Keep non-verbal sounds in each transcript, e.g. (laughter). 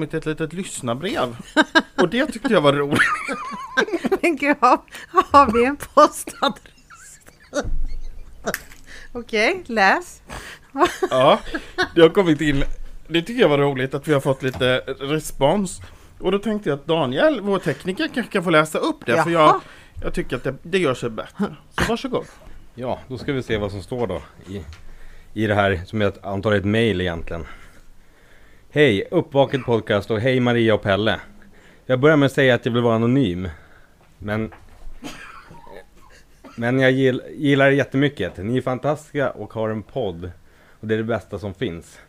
Kommit ett litet lyssnarbrev och det tyckte jag var roligt. (laughs) Men gud, har, har vi en postadress? (laughs) Okej, läs. (laughs) Ja, det har kommit in. Det tycker jag var roligt att vi har fått lite respons. Och då tänkte jag att Daniel, vår tekniker, kanske kan få läsa upp det. För jag, Jaha. jag tycker att det, det gör sig bättre. Så varsågod. Ja, då ska vi se vad som står då i, i det här som jag antar är ett mail egentligen. Hej, Uppvaket Podcast och hej Maria och Pelle. Jag börjar med att säga att jag vill vara anonym. Men men jag gill, gillar er jättemycket. Ni är fantastiska och har en podd. Och det är det bästa som finns.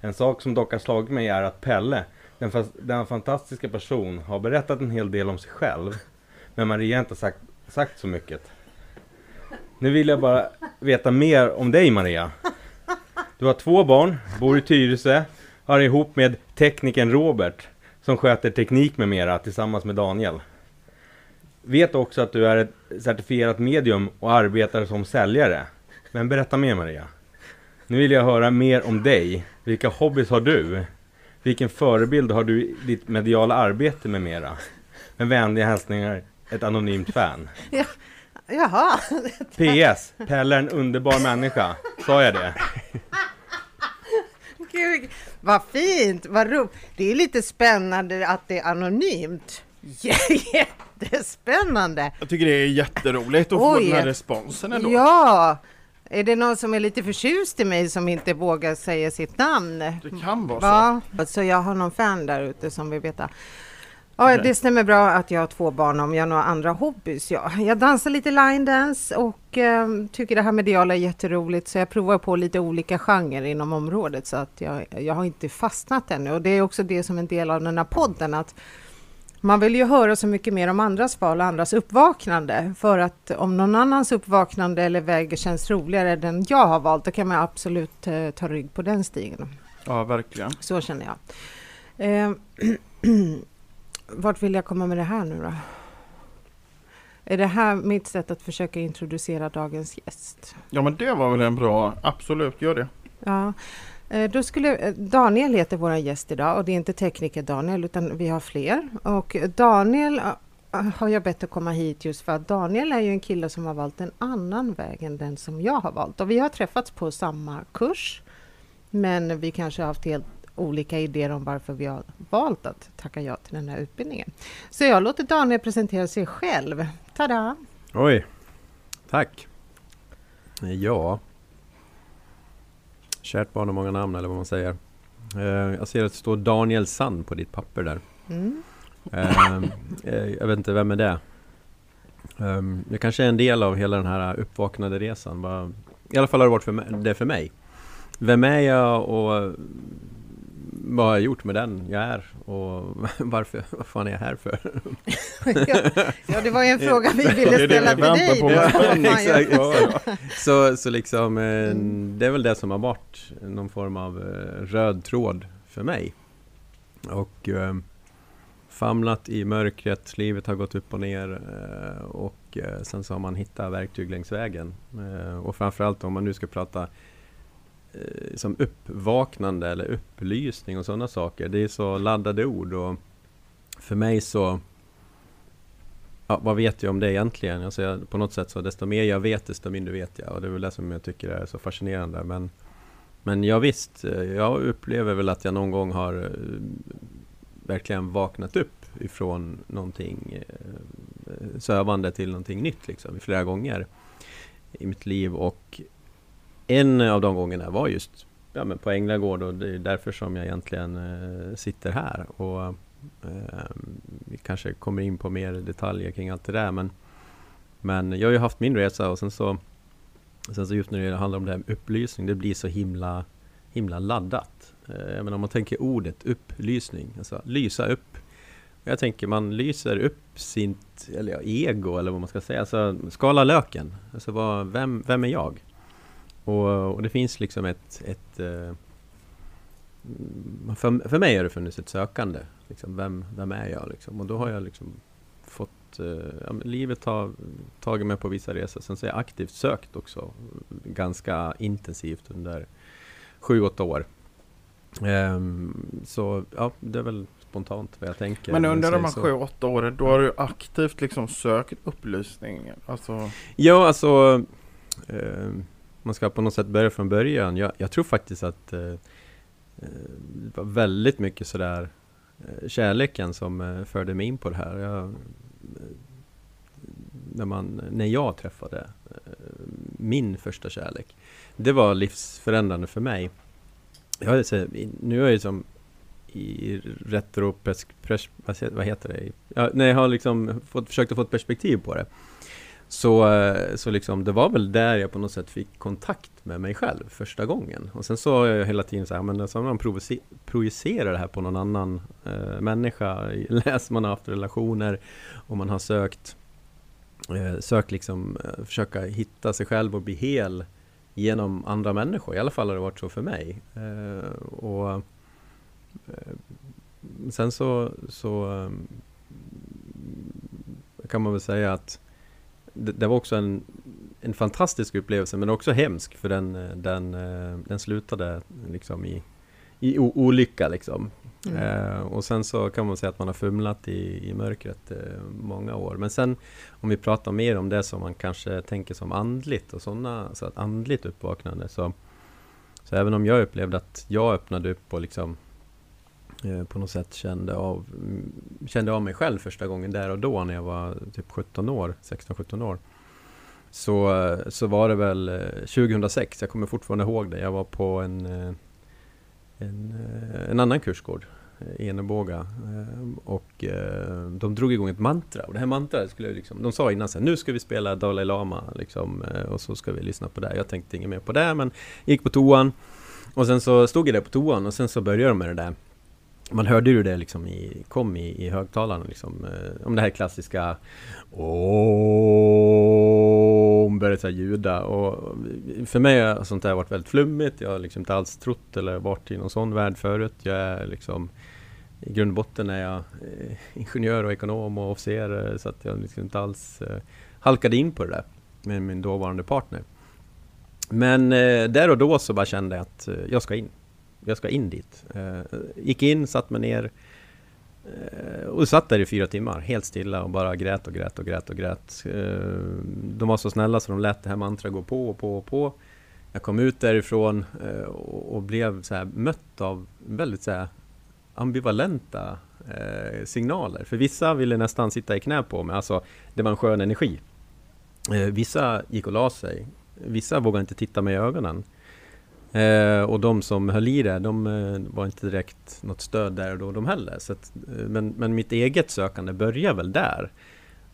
En sak som dock har slagit mig är att Pelle, den, fas- den fantastiska person, har berättat en hel del om sig själv. Men Maria har inte sagt, sagt så mycket. Nu vill jag bara veta mer om dig Maria. Du har två barn, bor i Tyresö, har ihop med teknikern Robert som sköter teknik med mera tillsammans med Daniel. Vet också att du är ett certifierat medium och arbetar som säljare. Men berätta mer Maria. Nu vill jag höra mer om dig. Vilka hobbys har du? Vilken förebild har du i ditt mediala arbete med mera? Med vänliga hälsningar, ett anonymt fan. Jaha, PS. Pelle är en underbar människa. Sa jag det? (laughs) gud, vad fint, vad roligt. Det är lite spännande att det är anonymt. (laughs) Jättespännande! Jag tycker det är jätteroligt att få Oj. den här responsen ändå. Ja! Är det någon som är lite förtjust i mig som inte vågar säga sitt namn? Det kan vara så. Ja, så jag har någon fan där ute som vill veta. Ja, det stämmer bra att jag har två barn. Om jag har några andra hobbys? Ja, jag dansar lite line dance och eh, tycker det här mediala är jätteroligt. Så jag provar på lite olika genrer inom området. Så att jag, jag har inte fastnat ännu. Och det är också det som är en del av den här podden. Att man vill ju höra så mycket mer om andras val och andras uppvaknande. För att om någon annans uppvaknande eller väg känns roligare än den jag har valt, då kan man absolut eh, ta rygg på den stigen. Ja, verkligen. Så känner jag. Eh, (clears throat) vart vill jag komma med det här nu då? Är det här mitt sätt att försöka introducera dagens gäst? Ja, men det var väl en bra... Absolut, gör det. Ja, eh, då skulle eh, Daniel heter vår gäst idag och det är inte tekniker Daniel utan vi har fler. Och Daniel eh, har jag bett att komma hit just för att Daniel är ju en kille som har valt en annan väg än den som jag har valt. Och vi har träffats på samma kurs men vi kanske har haft helt olika idéer om varför vi har valt att tacka ja till den här utbildningen. Så jag låter Daniel presentera sig själv. Tada! Oj, tack. Ja. Kärt barn har många namn eller vad man säger. Eh, jag ser att det står Daniel Sand på ditt papper där. Mm. Eh, eh, jag vet inte, vem är det? Eh, det kanske är en del av hela den här uppvaknande resan. I alla fall har det varit för mig, det för mig. Vem är jag och vad har jag gjort med den jag är? Och (laughs) varför, vad fan är jag här för? (laughs) Ja, det var ju en fråga vi ville Det är det ställa till dig. på Exakt. Så, så liksom, eh, det är väl det som har varit någon form av eh, röd tråd för mig. Och eh, famlat i mörkret, livet har gått upp och ner och sen så har man hittat verktyg längs vägen. Och framförallt om man nu ska prata Eh, som uppvaknande eller upplysning och sådana saker. Det är så laddade ord och för mig så Ja, vad vet jag om det egentligen? Alltså jag, på något sätt så desto mer jag vet desto mindre vet jag och det är väl det som jag tycker är så fascinerande men Men ja, visst, eh, jag upplever väl att jag någon gång har eh, verkligen vaknat upp ifrån någonting sövande till någonting nytt liksom flera gånger i mitt liv och en av de gångerna var just ja, men på Änglagård och det är därför som jag egentligen eh, sitter här och eh, vi kanske kommer in på mer detaljer kring allt det där men Men jag har ju haft min resa och sen så Sen så just när det handlar om det här med upplysning, det blir så himla Himla laddat. Eh, Jag menar om man tänker ordet upplysning, alltså lysa upp. Jag tänker man lyser upp sitt, eller ja, ego eller vad man ska säga, alltså skala löken. Alltså vad, vem, vem är jag? Och, och det finns liksom ett, ett eh, för, för mig har det funnits ett sökande. Liksom, vem, vem är jag? Liksom? Och då har jag liksom fått... Eh, ja, livet har tagit mig på vissa resor. Sen så har jag aktivt sökt också. Ganska intensivt under sju, åtta år. Ehm, så ja, det är väl spontant vad jag tänker. Men under de här sju, åtta åren, då har du aktivt liksom sökt upplysning. Alltså, Ja, alltså eh, man ska på något sätt börja från början. Jag, jag tror faktiskt att eh, eh det var väldigt mycket sådär eh, kärleken som eh, förde mig in på det här. Jag, eh, när, man, när jag träffade eh, min första kärlek. Det var livsförändrande för mig. Jag, så- nu är jag ju som i retro vad heter det? Jag, när jag har liksom fått, försökt att få ett perspektiv på det. Så, eh, så liksom, det var väl där jag på något sätt fick kontakt med mig själv första gången. Och sen så har jag hela tiden så här, men så man projicerar det här på någon annan eh, människa. (laughs) Läser man har haft relationer och man har sökt, eh, sökt liksom eh, försöka hitta sig själv och bli hel genom andra människor. I alla fall har det varit så för mig. Eh, och eh, Sen så, så eh, kan man väl säga att det, det var också en, en fantastisk upplevelse men också hemsk för den, eh, den, eh, den slutade liksom i, i o- olycka liksom. Mm. Eh, och sen så kan man säga att man har fumlat i, i mörkret eh, många år. Men sen om vi pratar mer om det som man kanske tänker som andligt och sådana, så att andligt uppvaknande så, så även om jag upplevde att jag öppnade upp och liksom Eh, på något sätt kände av, mm, kände av mig själv första gången där och då när jag var typ 17 år, 16-17 år. Så, så var det väl eh, 2006, jag kommer fortfarande ihåg det. Jag var på en, eh, en, en annan kursgård, Eneboga. Och de drog igång ett mantra. Och det här mantrat skulle jag liksom, de sa innan så här, nu ska vi spela Dalai Lama liksom, och så ska vi lyssna på det. Jag tänkte inget mer på det, men gick på toan. Och sen så stod jag där på toan och sen så började de med det där. Man hörde ju det liksom i, kom i, i högtalarna liksom, eh, om det här klassiska Om började så ljuda och för mig har sånt där varit väldigt flummigt. Jag har liksom inte alls trott eller varit i någon sån värld förut. Jag är liksom i grund och botten är jag eh, ingenjör och ekonom och officer eh, så att jag liksom inte alls eh, halkade in på det där med min dåvarande partner. Men eh, där och då så bara kände jag att eh, jag ska in. Jag ska in dit. Eh, gick in, satt mig ner eh, och satt där i fyra timmar helt stilla och bara grät och grät och grät och grät. Eh, de var så snälla så de lät det här mantrat gå på och på och på. Jag kom ut därifrån och, blev så här mött av väldigt så här ambivalenta signaler. För vissa ville nästan sitta i knä på mig, alltså det var en skön energi. Vissa gick och la sig. Vissa vågade inte titta mig i ögonen. Eh, och de som höll i det, de eh, var inte direkt något stöd där och då de heller. Så att, eh, men, men mitt eget sökande börjar väl där.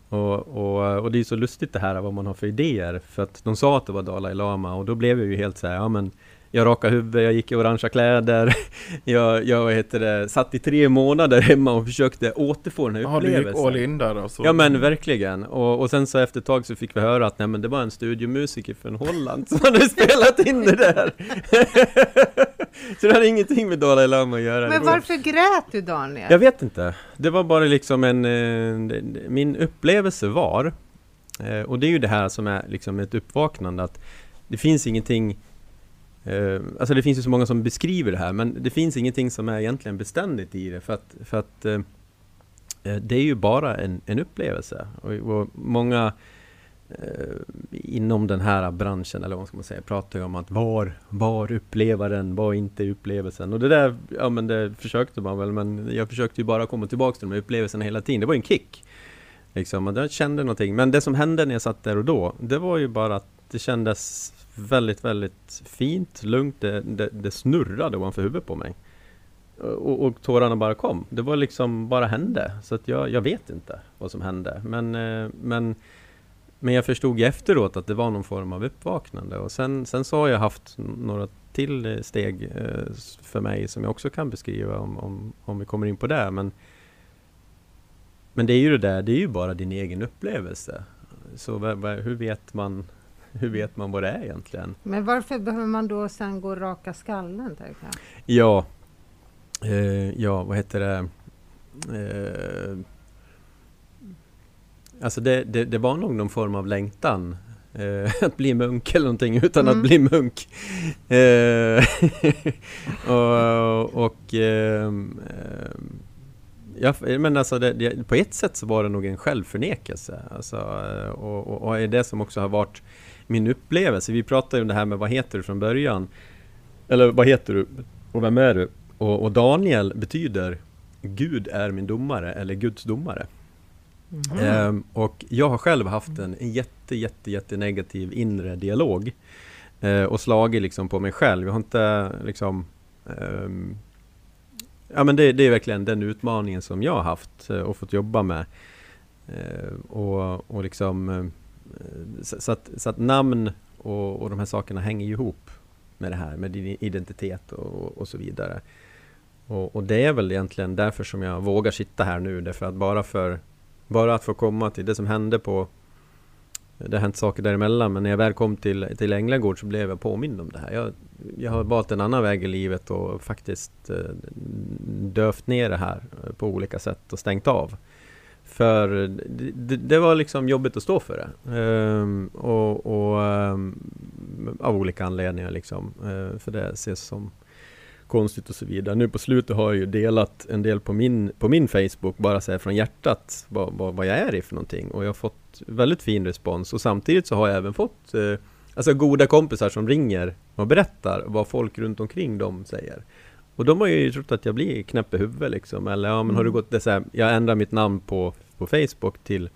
Och, och, och det är så lustigt det här vad man har för idéer. För att de sa att det var Dalai Lama och då blev jag ju helt så här, ja men jag rakade huvudet, jag gick i orangea kläder. (laughs) Jag, jag vad heter det, satt i tre månader hemma och försökte återfå den här ja, du gick upplevelsen. all in där alltså. Ja men verkligen, och, och sen så efter ett tag så fick vi höra att nej men det var en studiomusiker från Holland som hade (laughs) spelat in det där! (laughs) så det hade ingenting med Dalai Lama att göra. Men varför grät du Daniel? Jag vet inte. Det var bara liksom en... eh, Min upplevelse var, eh, och det är ju det här som är liksom ett uppvaknande, att det finns ingenting eh, Alltså det finns ju så många som beskriver det här, men det finns ingenting som är egentligen beständigt i det, för att, för att eh, eh det är ju bara en, en upplevelse. Och, och många eh, inom den här branschen, eller vad ska man säga, pratar ju om att var, var upplevaren, var inte upplevelsen. Och det där, ja men det försökte man väl, men jag försökte ju bara komma tillbaka till de här upplevelserna hela tiden. Det var ju en kick. Liksom, och jag kände någonting. Men det som hände när jag satt där och då, det var ju bara att det kändes väldigt, väldigt fint, lugnt. Det, det, det snurrade ovanför huvudet på mig. Och, och tårarna bara kom. Det var liksom, bara hände. Så att jag, jag vet inte vad som hände. Men, eh, men, men jag förstod ju efteråt att det var någon form av uppvaknande. Och sen, sen så har jag haft några till eh, steg eh, för mig som jag också kan beskriva om, om, om vi kommer in på det. Men, men det är ju det där, det är ju bara din egen upplevelse. Så hur vet man hur vet man vad det är egentligen? Men varför behöver man då sen gå och raka skallen? Ja, eh, ja vad heter det? Eh, alltså det, det, det var nog någon form av längtan eh, (laughs) att bli munk eller någonting utan Mm. att bli munk. Eh, (laughs) och och ehm, ehm, ja, men alltså det, det, på ett sätt så var det nog en självförnekelse. Alltså, eh, och, och, och är det som också har varit min upplevelse. Vi pratade ju om det här med vad heter du från början? Eller vad heter du? Och vem är du? Och, och Daniel betyder Gud är min domare eller Guds domare. Mhm. Ehm, och jag har själv haft en, en jätte, jätte, jätte negativ inre dialog. Eh, och slagit liksom på mig själv. Jag har inte liksom... ehm, ja men det, det är verkligen den utmaningen som jag har haft eh, och fått jobba med. Eh, och, och liksom... Eh, så, så, att, så att namn och, och de här sakerna hänger ju ihop med det här, med din identitet och, och så vidare. Och, och det är väl egentligen därför som jag vågar sitta här nu, därför att bara för bara att få komma till det som hände på Det har hänt saker däremellan men när jag väl kom till, till Änglagård så blev jag påmind om det här. Jag, jag har valt en annan väg i livet och faktiskt eh, dövt ner det här eh, på olika sätt och stängt av. För det, det, var liksom jobbigt att stå för det. Ehm, och, och ehm, av olika anledningar liksom. Eh, för det ses som konstigt och så vidare. Nu på slutet har jag ju delat en del på min, på min Facebook, bara så här från hjärtat, vad, vad, vad jag är i för någonting. Och jag har fått väldigt fin respons. Och samtidigt så har jag även fått eh, alltså goda kompisar som ringer och berättar vad folk runt omkring dem säger. Och de har ju trott att jag blir knäpp i huvudet liksom. Eller ja, men har du gått, det så här, jag ändrar mitt namn på, på Facebook till,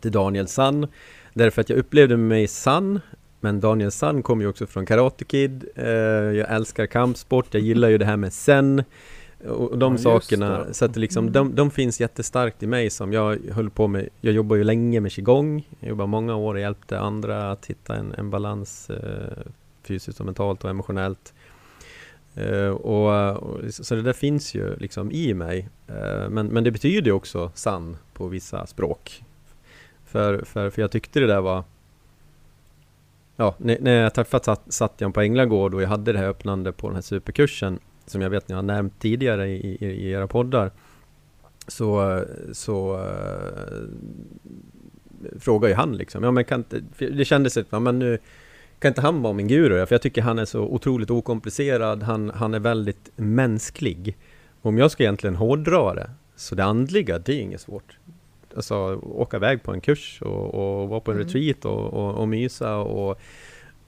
till Daniel Sann. Därför att jag upplevde mig sann men Daniel San kommer ju också från Karate Kid. Eh, jag älskar kampsport. Jag gillar ju det här med Zen. Och de Ja, sakerna. det. Så att liksom, Mm. de, de finns jättestarkt i mig som jag höll på med. Jag jobbar ju länge med qigong. Jag jobbar många år och hjälpte andra att hitta en, en balans eh, fysiskt och mentalt och emotionellt. Uh, och, och, så det där finns ju liksom i mig. Uh, men, men det betyder ju också sann på vissa språk. För, för, för jag tyckte det där var Ja, när, när jag träffade satt, på Änglagård och jag hade det här öppnande på den här superkursen som jag vet ni har nämnt tidigare i, i, i era poddar så, så uh, frågade ju han liksom, ja men kan inte, det kändes som, ja men nu kan inte han vara min guru? För jag tycker han är så otroligt okomplicerad, han, han är väldigt mänsklig. Om jag ska egentligen hårdra det, så det andliga, det är inget svårt. Alltså åka iväg på en kurs och, och vara på en Mm. retreat och, och, och mysa och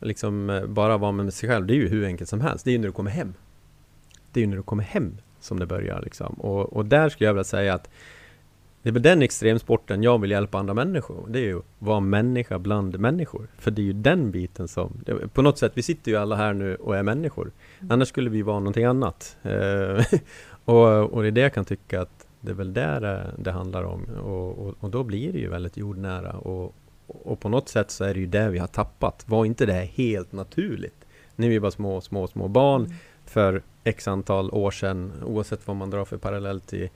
liksom eh, bara vara med sig själv. Det är ju hur enkelt som helst. Det är ju när du kommer hem. Det är ju när du kommer hem som det börjar liksom. Och, och där skulle jag vilja säga att det är väl den extremsporten jag vill hjälpa andra människor. Det är ju att vara människa bland människor. För det är ju den biten som... På något sätt, vi sitter ju alla här nu och är människor. Annars skulle vi vara någonting annat. Eh, (laughs) och, och det är det jag kan tycka att det är väl där det, det handlar om. Och, och, och då blir det ju väldigt jordnära. Och, och på något sätt så är det ju det vi har tappat. Var inte det helt naturligt? När vi var små, små, små barn för x antal år sedan, oavsett vad man drar för parallell till eh,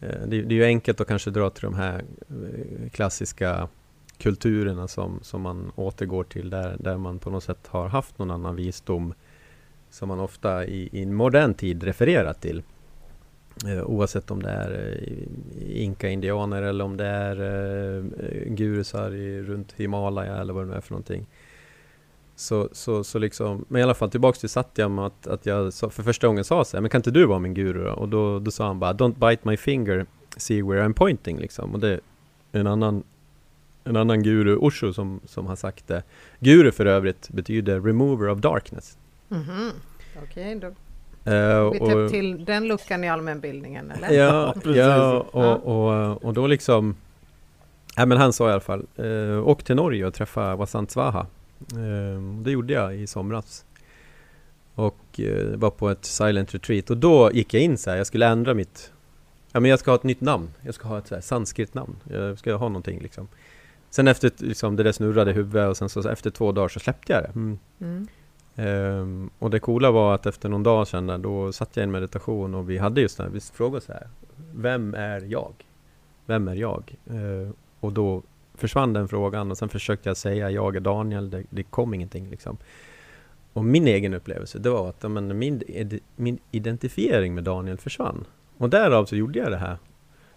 Eh, det, det är ju enkelt att kanske dra till de här eh, klassiska kulturerna som, som man återgår till där, där man på något sätt har haft någon annan visdom som man ofta i, i modern tid refererar till. Eh, oavsett om det är eh, inka-indianer eller om det är eh, eh gurusar i, runt Himalaya eller vad det nu är för någonting. Så, så, så liksom, men i alla fall tillbaks till Satyam att, att jag för första gången sa så här, men kan inte du vara min guru då? Och då, då sa han bara, don't bite my finger, see where I'm pointing liksom. Och det är en annan, en annan guru, Osho, som, som har sagt det. Guru för övrigt betyder remover of darkness. Mhm. Okej, då Eh, vi täppt till den luckan i allmänbildningen, eller? Ja, precis. ja Ja. och, och, och då liksom Nej men han sa i alla fall eh, Åk till Norge och träffa Vasant Svaha Det gjorde jag i somras Och eh, var på ett silent retreat och då gick jag in så här, jag skulle ändra mitt Ja men jag ska ha ett nytt namn Jag ska ha ett så här sanskrit namn Jag ska ha någonting liksom Sen efter liksom, det där snurrade i huvudet och sen så, så efter två dagar så släppte jag det mm. Mm. Ehm, och det coola var att efter någon dag där, då satt jag i en meditation och vi hade just det här, vi frågade så här Vem är jag? Vem är jag? Ehm, och då försvann den frågan och sen försökte jag säga jag är Daniel, det, det kom ingenting liksom. Och min egen upplevelse, det var att men, min, min identifiering med Daniel försvann. Och därav så gjorde jag det här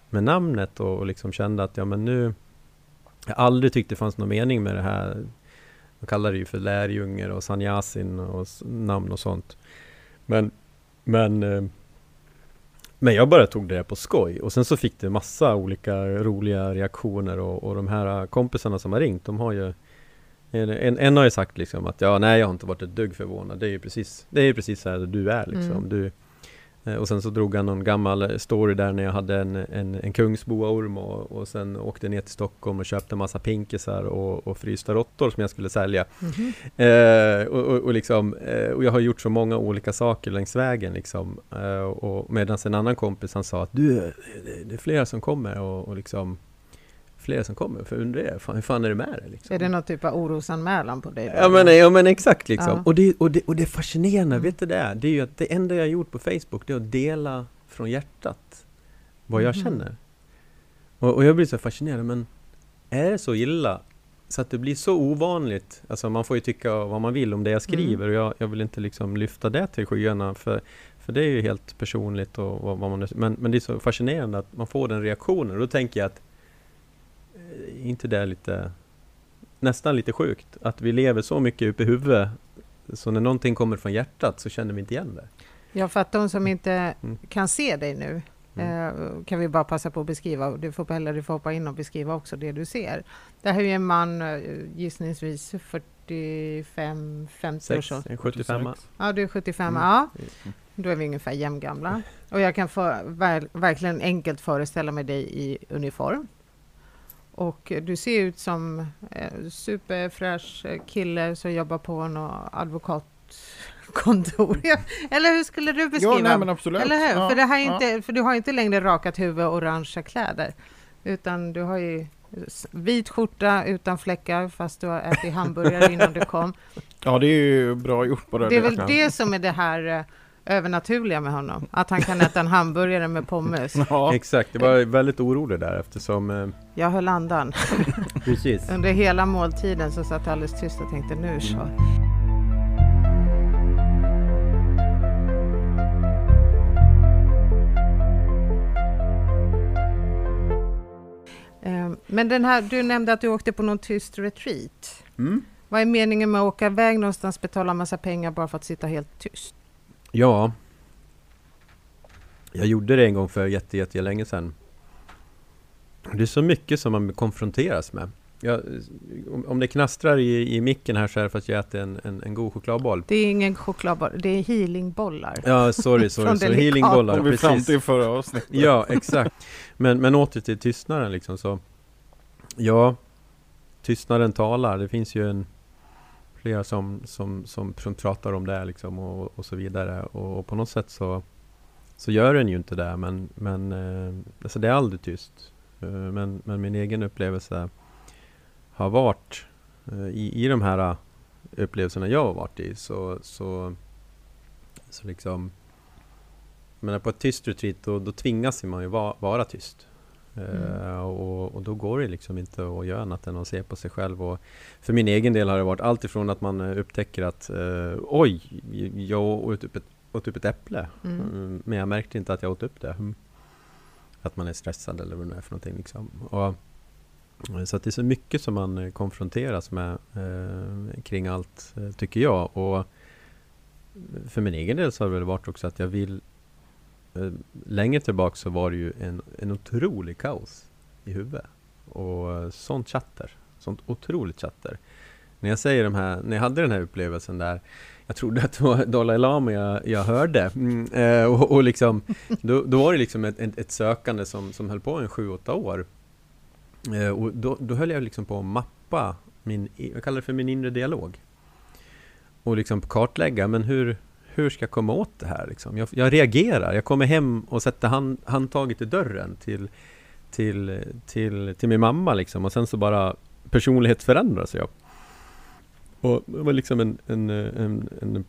med namnet och, och liksom kände att ja men nu jag aldrig tyckte det fanns någon mening med det här. Man kallar det ju för lärjungar och sanyasin och namn och sånt. Men, men, eh, men jag bara tog det där på skoj och sen så fick det massa olika roliga reaktioner och, och de här kompisarna som har ringt, de har ju en, en, har ju sagt liksom att ja, nej jag har inte varit ett dugg förvånad. Det är ju precis, det är ju precis så här du är liksom. Mm. Du, och sen så drog han någon gammal story där när jag hade en, en, en kungsboaorm och, och sen åkte ner till Stockholm och köpte en massa pinkisar och, och frysta råttor som jag skulle sälja. Mhm. Eh, och, och, och, liksom, eh, och jag har gjort så många olika saker längs vägen liksom. Eh, och medan en annan kompis han sa att du, det, det är flera som kommer och, och liksom Flera som kommer, för undrar jag, fan, hur fan är det med det? Liksom? Är det någon typ av orosanmälan på dig? då? Ja men, ja men exakt liksom. Ja. Och, det, och, det, och det fascinerande, Mm. vet du det? Det är ju att det enda jag har gjort på Facebook, det är att dela från hjärtat vad jag Mhm. känner. Och, och jag blir så fascinerad, men är det så illa så att det blir så ovanligt? Alltså man får ju tycka vad man vill om det jag skriver Mm. och jag, jag vill inte liksom lyfta det till skyarna för, för det är ju helt personligt och vad, vad man men, men det är så fascinerande att man får den reaktionen och då tänker jag att inte det lite nästan lite sjukt att vi lever så mycket uppe i huvudet så när någonting kommer från hjärtat så känner vi inte igen det. Ja, för att de som inte Mm. kan se dig nu Mm. eh, kan vi bara passa på att beskriva. Du får, eller du får hoppa in och beskriva också det du ser. Det här är ju en man, eh, gissningsvis 45, 50 år en 75 Ja, du är 75, Mm. ja. Då är vi ungefär jämngamla. Och jag kan för, ver, verkligen enkelt föreställa mig dig i uniform. Och eh, du ser ut som en superfräsch eh, kille som jobbar på något advokatkontor. (laughs) Eller hur skulle du beskriva? Ja, nej men absolut. Eller hur? Ja, för, det här är ja. inte, för du har inte längre rakat huvud och orangea kläder. Utan du har ju vit skjorta utan fläckar fast du har ätit hamburgare innan du kom. (laughs) Ja, det är ju bra gjort på det. Det är väl det som är det här eh, övernaturliga med honom. Att han kan äta en hamburgare med pommes. (laughs) Ja, Exakt, jag var väldigt orolig där eftersom eh, Jag höll andan. (laughs) Precis. Under hela måltiden så satt jag alldeles tyst och tänkte nu så. Eh, Men den här, du nämnde att du åkte på någon tyst retreat. mm. Vad är meningen med att åka iväg någonstans, betala massa pengar bara för att sitta helt tyst? Ja. Jag gjorde det en gång för jätte, jätte länge sedan. Det är så mycket som man konfronteras med. Jag, om, det knastrar i, i micken här så är det för att jag äter en, en, en god chokladboll. Det är ingen chokladboll, det är healingbollar. Ja, sorry, sorry. (laughs) Delicato. healingbollar, fram precis. till förra avsnittet. Ja, exakt. Men, men åter till tystnaden liksom så. Ja, tystnaden talar. Det finns ju en flera som, som, som, som pratar om det liksom och, och så vidare. Och, och på något sätt så, så gör den ju inte det. Men, men eh, alltså det är aldrig tyst. Eh, men, men min egen upplevelse har varit eh, i, i de här upplevelserna jag har varit i så, så, så liksom men på ett tyst retreat då, då tvingas man ju vara, vara tyst. Eh, och, och då går det liksom inte att göra annat än att se på sig själv. Och för min egen del har det varit allt ifrån att man eh, upptäcker att eh, oj, jag åt upp ett, åt upp ett äpple. Mm. Mm, Men jag märkte inte att jag åt upp det. Mm. Att man är stressad eller vad det är för någonting. Liksom. Och, eh, så det är så mycket som man konfronteras med eh, kring allt, tycker jag. Och för min egen del så har det väl varit också att jag vill Eh, längre tillbaka så var det ju en, en otrolig kaos i huvudet. Och eh, sånt chatter. Sånt otroligt chatter. När jag säger de här, när jag hade den här upplevelsen där jag trodde att det var Dalai Lama jag, jag hörde. Mm, eh, och, och liksom, då, då var det liksom ett, ett, ett sökande som, som höll på en sju, åtta år. Eh, och då, då höll jag liksom på att mappa min, jag kallar det för min inre dialog. Och liksom kartlägga, men hur, hur ska jag komma åt det här? Liksom? Jag, jag reagerar, jag kommer hem och sätter hand, handtaget i dörren till, till, till, till min mamma liksom. Och sen så bara personlighetsförändras jag. Och det var liksom en, en, en, en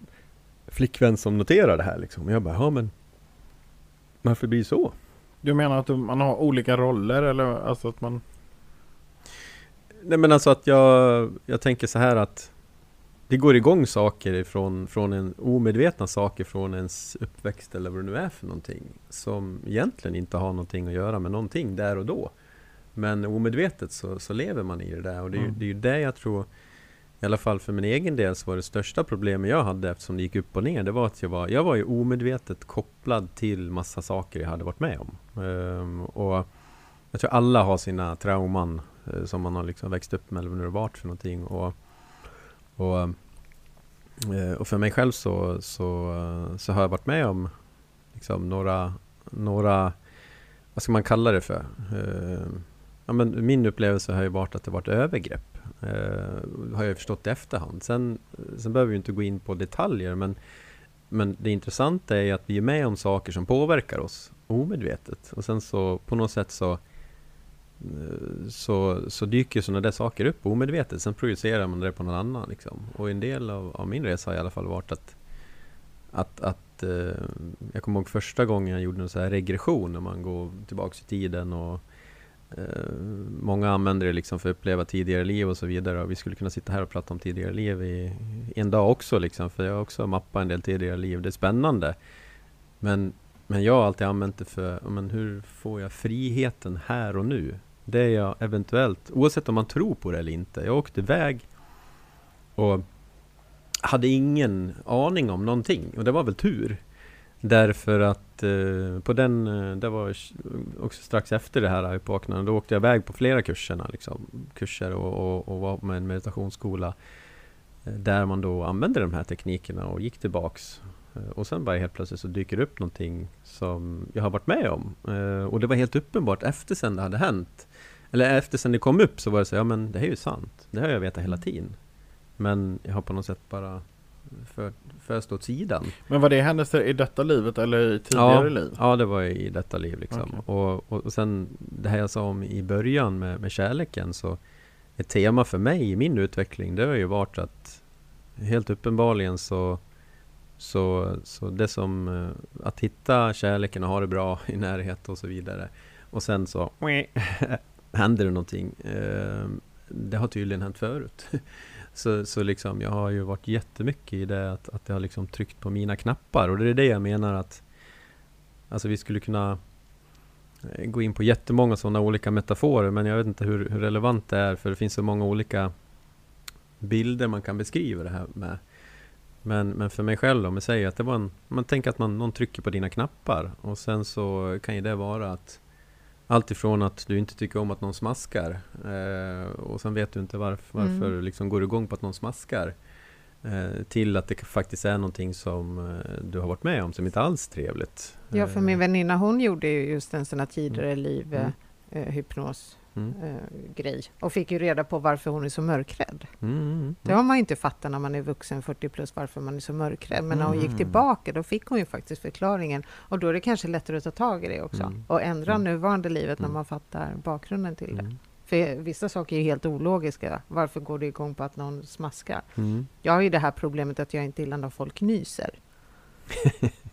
flickvän som noterade det här liksom. Och jag bara, ja men varför blir det så? Du menar att man har olika roller eller alltså att man... Nej men alltså att jag, jag tänker så här att det går igång saker ifrån, från en omedvetna saker från ens uppväxt eller vad det nu är för någonting som egentligen inte har någonting att göra med någonting där och då. Men omedvetet så, så lever man i det där och det är, Mm. det är ju det jag tror i alla fall för min egen del så var det största problemet jag hade eftersom det gick upp och ner Det var att jag var, jag var ju omedvetet kopplad till massa saker jag hade varit med om Ehm, Och jag tror alla har sina trauman eh, som man har liksom växt upp med eller vad det varit för någonting och, och, eh, och för mig själv så, så, så har jag varit med om liksom några, några vad ska man kalla det för? Eh, ja, men min upplevelse har ju varit att det varit övergrepp. Eh, har jag förstått i efterhand. Sen, sen behöver vi inte gå in på detaljer men, men det intressanta är ju att vi är med om saker som påverkar oss omedvetet. Och sen så på något sätt så Eh, så, så dyker sådana där saker upp omedvetet. Sen projicerar man det på någon annan. Liksom. Och en del av, av min resa har i alla fall varit att, att, att eh, jag kommer ihåg första gången jag gjorde en sån här regression när man går tillbaks i tiden och eh, många använder det liksom för att uppleva tidigare liv och så vidare och vi skulle kunna sitta här och prata om tidigare liv i, en dag också liksom för jag har också mappat en del tidigare liv. Det är spännande. Men, men jag har alltid använt det för, men hur får jag friheten här och nu? Det är jag eventuellt, oavsett om man tror på det eller inte. Jag åkte iväg och hade ingen aning om någonting och det var väl tur. Därför att eh, på den, eh, det var också strax efter det här uppvaknandet, då åkte jag iväg på flera kurserna, liksom, kurser och, och, och var med en meditationsskola eh, där man då använde de här teknikerna och gick tillbaks. Eh, och sen bara helt plötsligt så dyker det upp någonting som jag har varit med om. Och det var helt uppenbart efter sen det hade hänt. Eller efter sen det kom upp så var det så, ja men det här är ju sant. Det har jag vetat hela tiden. Men jag har på något sätt bara för, först åt sidan. Men var det händelser i detta livet eller i tidigare liv? Ja, det var i detta liv liksom. Okej. Och, och, och sen det här jag sa om i början med, med kärleken så ett tema för mig i min utveckling det har ju varit att helt uppenbarligen så så, så det som eh, att hitta kärleken och ha det bra i närhet och så vidare och sen så (laughs) händer det någonting. Ehm, det har tydligen hänt förut. (laughs) Så, så liksom, jag har ju varit jättemycket i det att, att jag har liksom tryckt på mina knappar och det är det jag menar att Alltså vi skulle kunna eh, gå in på jättemånga sådana olika metaforer men jag vet inte hur, hur relevant det är för det finns så många olika bilder man kan beskriva det här med. Men, men för mig själv om jag säger att det var en, man tänker att man, någon trycker på dina knappar och sen så kan ju det vara att allt ifrån att du inte tycker om att någon smaskar eh, och sen vet du inte varför, Mm. varför liksom går du igång på att någon smaskar eh, till att det faktiskt är någonting som eh, du har varit med om som inte alls är trevligt. Ja, för Eh, min väninna hon gjorde ju just en sån här tidigare liv Mm. eh, eh, hypnos mm, eh, grej och fick ju reda på varför hon är så mörkrädd. mm, Det har man ju inte fattat när man är vuxen 40 plus varför man är så mörkrädd. Men när hon gick Mm. tillbaka då fick hon ju faktiskt förklaringen och då är det kanske lättare att ta tag i det också Mm. och ändra nuvarande livet när man fattar bakgrunden till det. För vissa saker är ju helt ologiska. Varför går det igång på att någon smaskar? Jag har ju det här problemet att jag inte gillar när folk nyser. (laughs)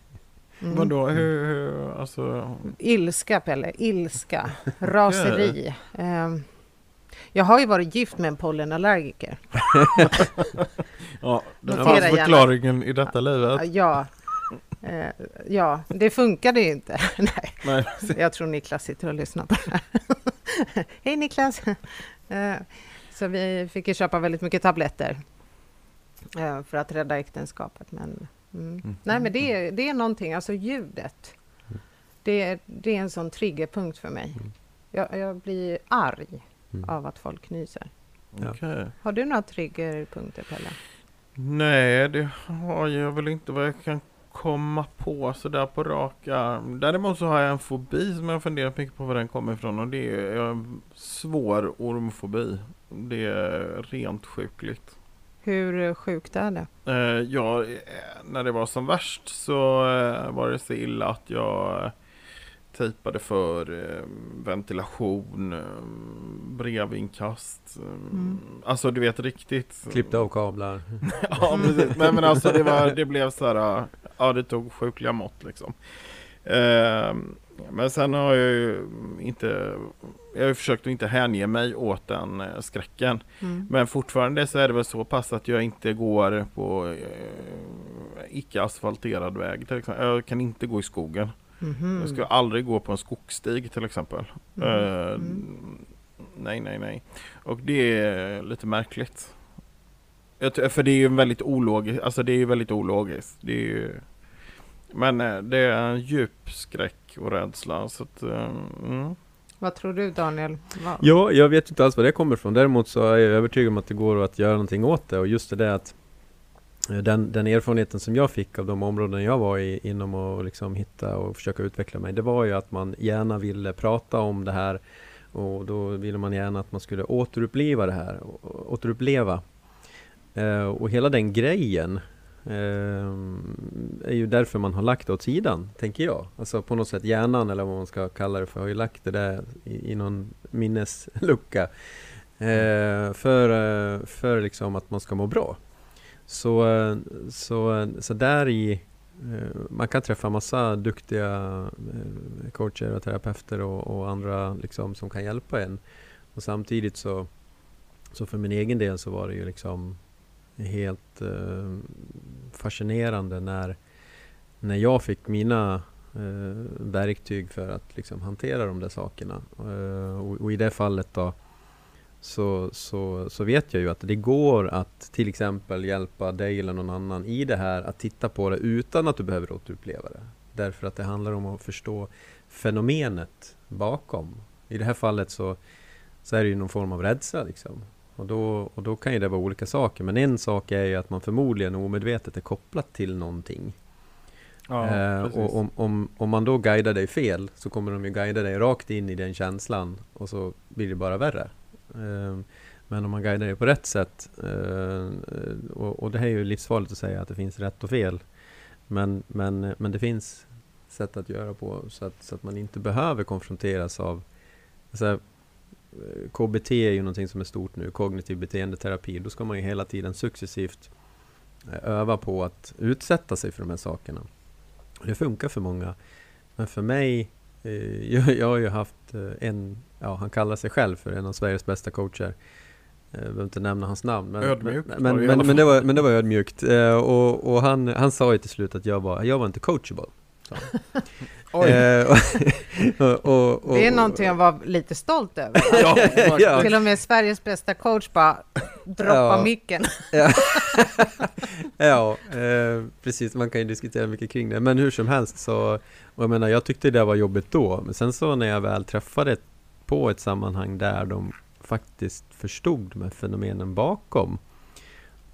Mm. Vadå, hur, hur, alltså... Ilska, Pelle. Ilska. (laughs) Raseri. Ehm, jag har ju varit gift med en pollenallergiker. (laughs) Ja, fanns gärna. förklaringen i detta livet. Ja, eh, ja det funkade ju inte. (laughs) Nej, Nej. jag tror Niklas sitter och lyssnar på det här. Hej Niklas! Eh, Så vi fick ju köpa väldigt mycket tabletter eh, för att rädda äktenskapet. Men, mm. Nej, men det är, det är någonting, alltså ljudet. Det är, det är en sån triggerpunkt för mig. Mm. Jag, jag blir arg Mm. av att folk nyser. Okej. Har du några triggerpunkter, Pelle? Nej, det har jag väl inte vad jag kan komma på sådär på rak arm. Däremot så har jag en fobi som jag funderat mycket på var den kommer ifrån och det är svår ormfobi. Det är rent sjukligt. Hur eh, sjukt är det? Eh, ja, eh, när det var som värst så eh, var det så illa att jag tejpade för eh, ventilation, eh, brevinkast. Eh, Mm. Alltså du vet riktigt. Klippte av kablar. (laughs) ja, precis. Nej men alltså det, var, det blev så här, ja det tog sjukliga mått liksom. Eh, men sen har jag ju inte, jag har ju försökt att inte hänge mig åt den eh, skräcken. Mm. Men fortfarande så är det väl så pass att jag inte går på eh, icke asfalterad väg till exempel. Jag kan inte gå i skogen. Mhm. Jag ska aldrig gå på en skogsstig till exempel. Mm. Eh, Mm. nej, nej, nej. Och det är lite märkligt. Jag För det är ju väldigt ologiskt, alltså det är ju väldigt ologiskt. Det är ju... Men eh, det är en djup skräck och rädsla så att, eh, mm. Vad tror du Daniel? Vad- Ja, jag vet inte alls var det kommer ifrån. Däremot så är jag övertygad om att det går att göra någonting åt det. Och just det där att eh, den, den erfarenheten som jag fick av de områden jag var i inom att liksom hitta och försöka utveckla mig. Det var ju att man gärna ville prata om det här. Och då ville man gärna att man skulle återuppleva det här. Återuppleva. Och hela den grejen Ehm, är ju därför man har lagt det åt sidan, tänker jag. Alltså på något sätt hjärnan eller vad man ska kalla det för, har ju lagt det där i, i någon minneslucka. Eh, för, för liksom att man ska må bra. Så, så, så där i eh, man kan träffa massa duktiga eh, coacher och terapeuter och, och andra liksom som kan hjälpa en. Och samtidigt så, så för min egen del så var det ju liksom helt eh, fascinerande när, när jag fick mina eh, verktyg för att liksom hantera de där sakerna. Eh, och, och i det fallet då så, så, så vet jag ju att det går att till exempel hjälpa dig eller någon annan i det här att titta på det utan att du behöver återuppleva det. Därför att det handlar om att förstå fenomenet bakom. I det här fallet så, så är det ju någon form av rädsla liksom. Och då, och då kan ju det vara olika saker. Men en sak är ju att man förmodligen omedvetet är kopplat till någonting. ja, eh, och om, om, om man då guidar dig fel så kommer de ju guida dig rakt in i den känslan och så blir det bara värre. Eh, men om man guidar dig på rätt sätt eh, och, och det här är ju livsfarligt att säga att det finns rätt och fel. Men, men, men det finns sätt att göra på så att, så att man inte behöver konfronteras av alltså, KBT är ju någonting som är stort nu, kognitiv beteendeterapi. Då ska man ju hela tiden successivt eh, öva på att utsätta sig för de här sakerna. Det funkar för många. Men för mig, eh, jag, jag har ju haft eh, en, ja han kallar sig själv för en av Sveriges bästa coacher. Jag behöver inte nämna hans namn. Men, Ödmjukt men, men, alla men, det var, men det var ödmjukt. Och och han, han sa ju till slut att jag var, jag var inte coachable. (laughs) Eh, och, och, och, Det är någonting att vara lite stolt över. (laughs) (laughs) ja. Till och med Sveriges bästa coach bara droppar Ja. micken. Ja, ja eh, precis. Man kan ju diskutera mycket kring det. Men hur som helst så, och jag menar, jag tyckte det var jobbigt då. Men sen så när jag väl träffade på ett sammanhang där de faktiskt förstod med fenomenen bakom.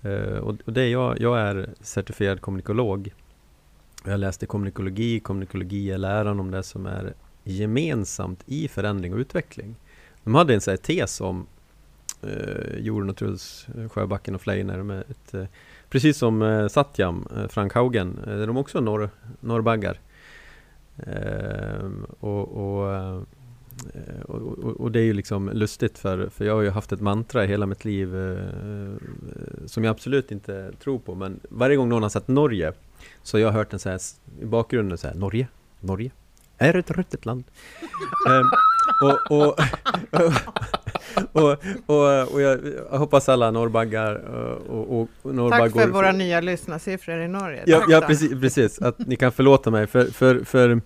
Eh, och, och det är jag, jag är certifierad kommunikolog. Jag läste kommunikologi. Kommunikologi är läran om det som är gemensamt i förändring och utveckling. De hade en sån här tes om eh, Jorun och Truls eh, Sjöbacken och Fleiner med ett, eh, Precis som eh, Satyam, eh, Frank Haugen, eh, de är också norr, norrbaggar. Eh, och, och, eh, och, och, och det är ju liksom lustigt för, för jag har ju haft ett mantra i hela mitt liv eh, som jag absolut inte tror på men varje gång någon har sett Norge så jag har hört den så här i bakgrunden så här Norge, Norge, är ett ruttet land. (laughs) Ehm, och, och, (laughs) och, och, och jag hoppas alla norrbaggar och, och, och Tack för våra nya lyssnarsiffror i Norge. Ja, ja precis, precis, att ni kan förlåta mig för, för, för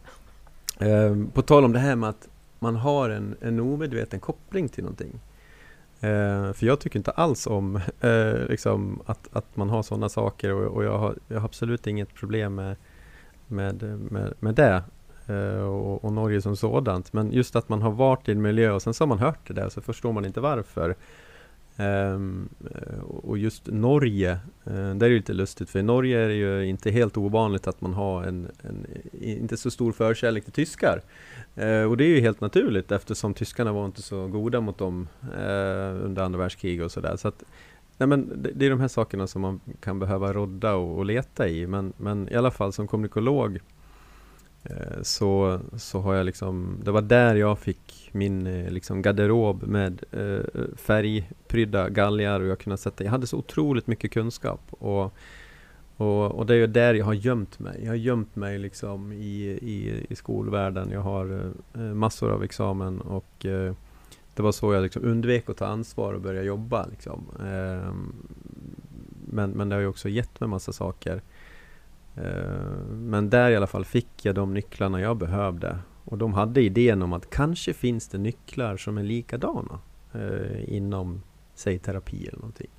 ehm, på tal om det här med att man har en, en omedveten koppling till någonting. Eh, för jag tycker inte alls om (laughs) eh, liksom att, att man har sådana saker och, och jag, har, jag har absolut inget problem med, med, med, med det. Eh, och, och Norge som sådant. Men just att man har varit i en miljö och sen så har man hört det där så förstår man inte varför. Ehm, och just Norge, eh, där är det lite lustigt för i Norge är det ju inte helt ovanligt att man har en, en inte så stor förkärlek till tyskar. Eh, och det är ju helt naturligt eftersom tyskarna var inte så goda mot dem eh, under andra världskriget och sådär. Så att, nej men det, det är de här sakerna som man kan behöva rodda och, och leta i. Men, men i alla fall som kommunikolog Eh, så, så har jag liksom, det var där jag fick min eh, liksom garderob med eh, färgprydda galgar och jag kunde sätta, jag hade så otroligt mycket kunskap och, och, och det är ju där jag har gömt mig. Jag har gömt mig liksom i, i, i skolvärlden. Jag har eh, massor av examen och eh, det var så jag liksom undvek att ta ansvar och börja jobba. Liksom. Ehm, men, men det har ju också gett mig massa saker. Eh, men där i alla fall fick jag de nycklarna jag behövde. Och de hade idén om att kanske finns det nycklar som är likadana. Eh, inom, säg terapi eller någonting.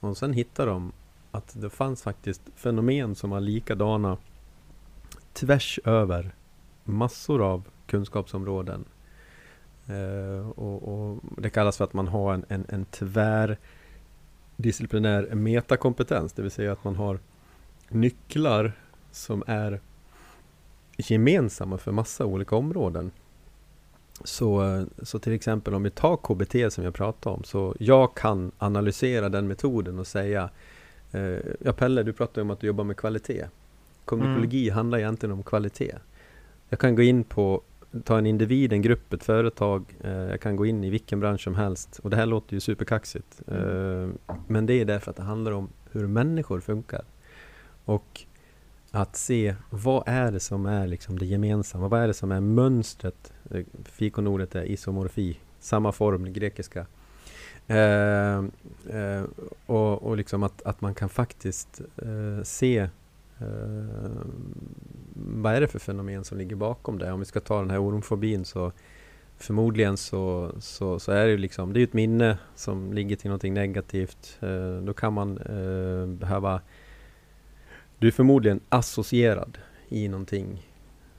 Och sen hittade de att det fanns faktiskt fenomen som var likadana tvärs över massor av kunskapsområden. Eh, och, och, det kallas för att man har en, en, en tvärdisciplinär metakompetens, det vill säga att man har nycklar som är gemensamma för massa olika områden. Så, så till exempel om vi tar KBT som jag pratade om, så jag kan analysera den metoden och säga eh, Ja Pelle, du pratade om att du jobbar med kvalitet. Kommunikologi mm. handlar egentligen om kvalitet. Jag kan gå in på, ta en individ, en grupp, ett företag. Eh, jag kan gå in i vilken bransch som helst. Och det här låter ju superkaxigt. Mm. Eh, men det är därför att det handlar om hur människor funkar. Och att se vad är det som är liksom det gemensamma? Vad är det som är mönstret? Eh, fikonordet är isomorfi, samma form, grekiska. Eh, eh, och, och liksom att, att man kan faktiskt eh, se eh, vad är det för fenomen som ligger bakom det? Om vi ska ta den här ormfobin så förmodligen så, så, så är det ju liksom, det är ett minne som ligger till någonting negativt. Eh, då kan man eh, behöva du är förmodligen associerad i någonting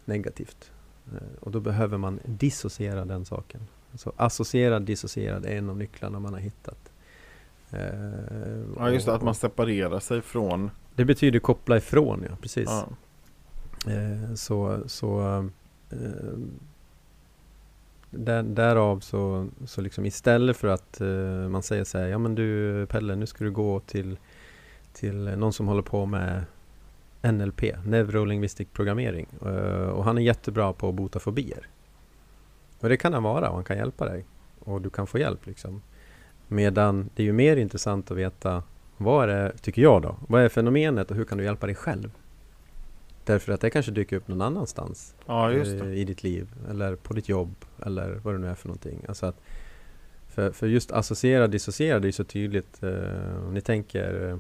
negativt. Eh, och då behöver man dissociera den saken. Så associerad, dissocierad är en av nycklarna man har hittat. Eh, ja just det, att man separerar sig från Det betyder koppla ifrån, ja precis. Ja. Eh, så så där, därav så, så liksom istället för att man säger så här, ja men du Pelle nu ska du gå till, till någon som håller på med NLP, Neurolinguistic programmering. Uh, och han är jättebra på att bota fobier. Och det kan han vara och han kan hjälpa dig. Och du kan få hjälp liksom. Medan det är ju mer intressant att veta vad är det, tycker jag då, vad är fenomenet och hur kan du hjälpa dig själv? Därför att det kanske dyker upp någon annanstans ja, uh, i ditt liv eller på ditt jobb eller vad det nu är för någonting. Alltså att för, för just associera, dissociera, det är så tydligt. Uh, om ni tänker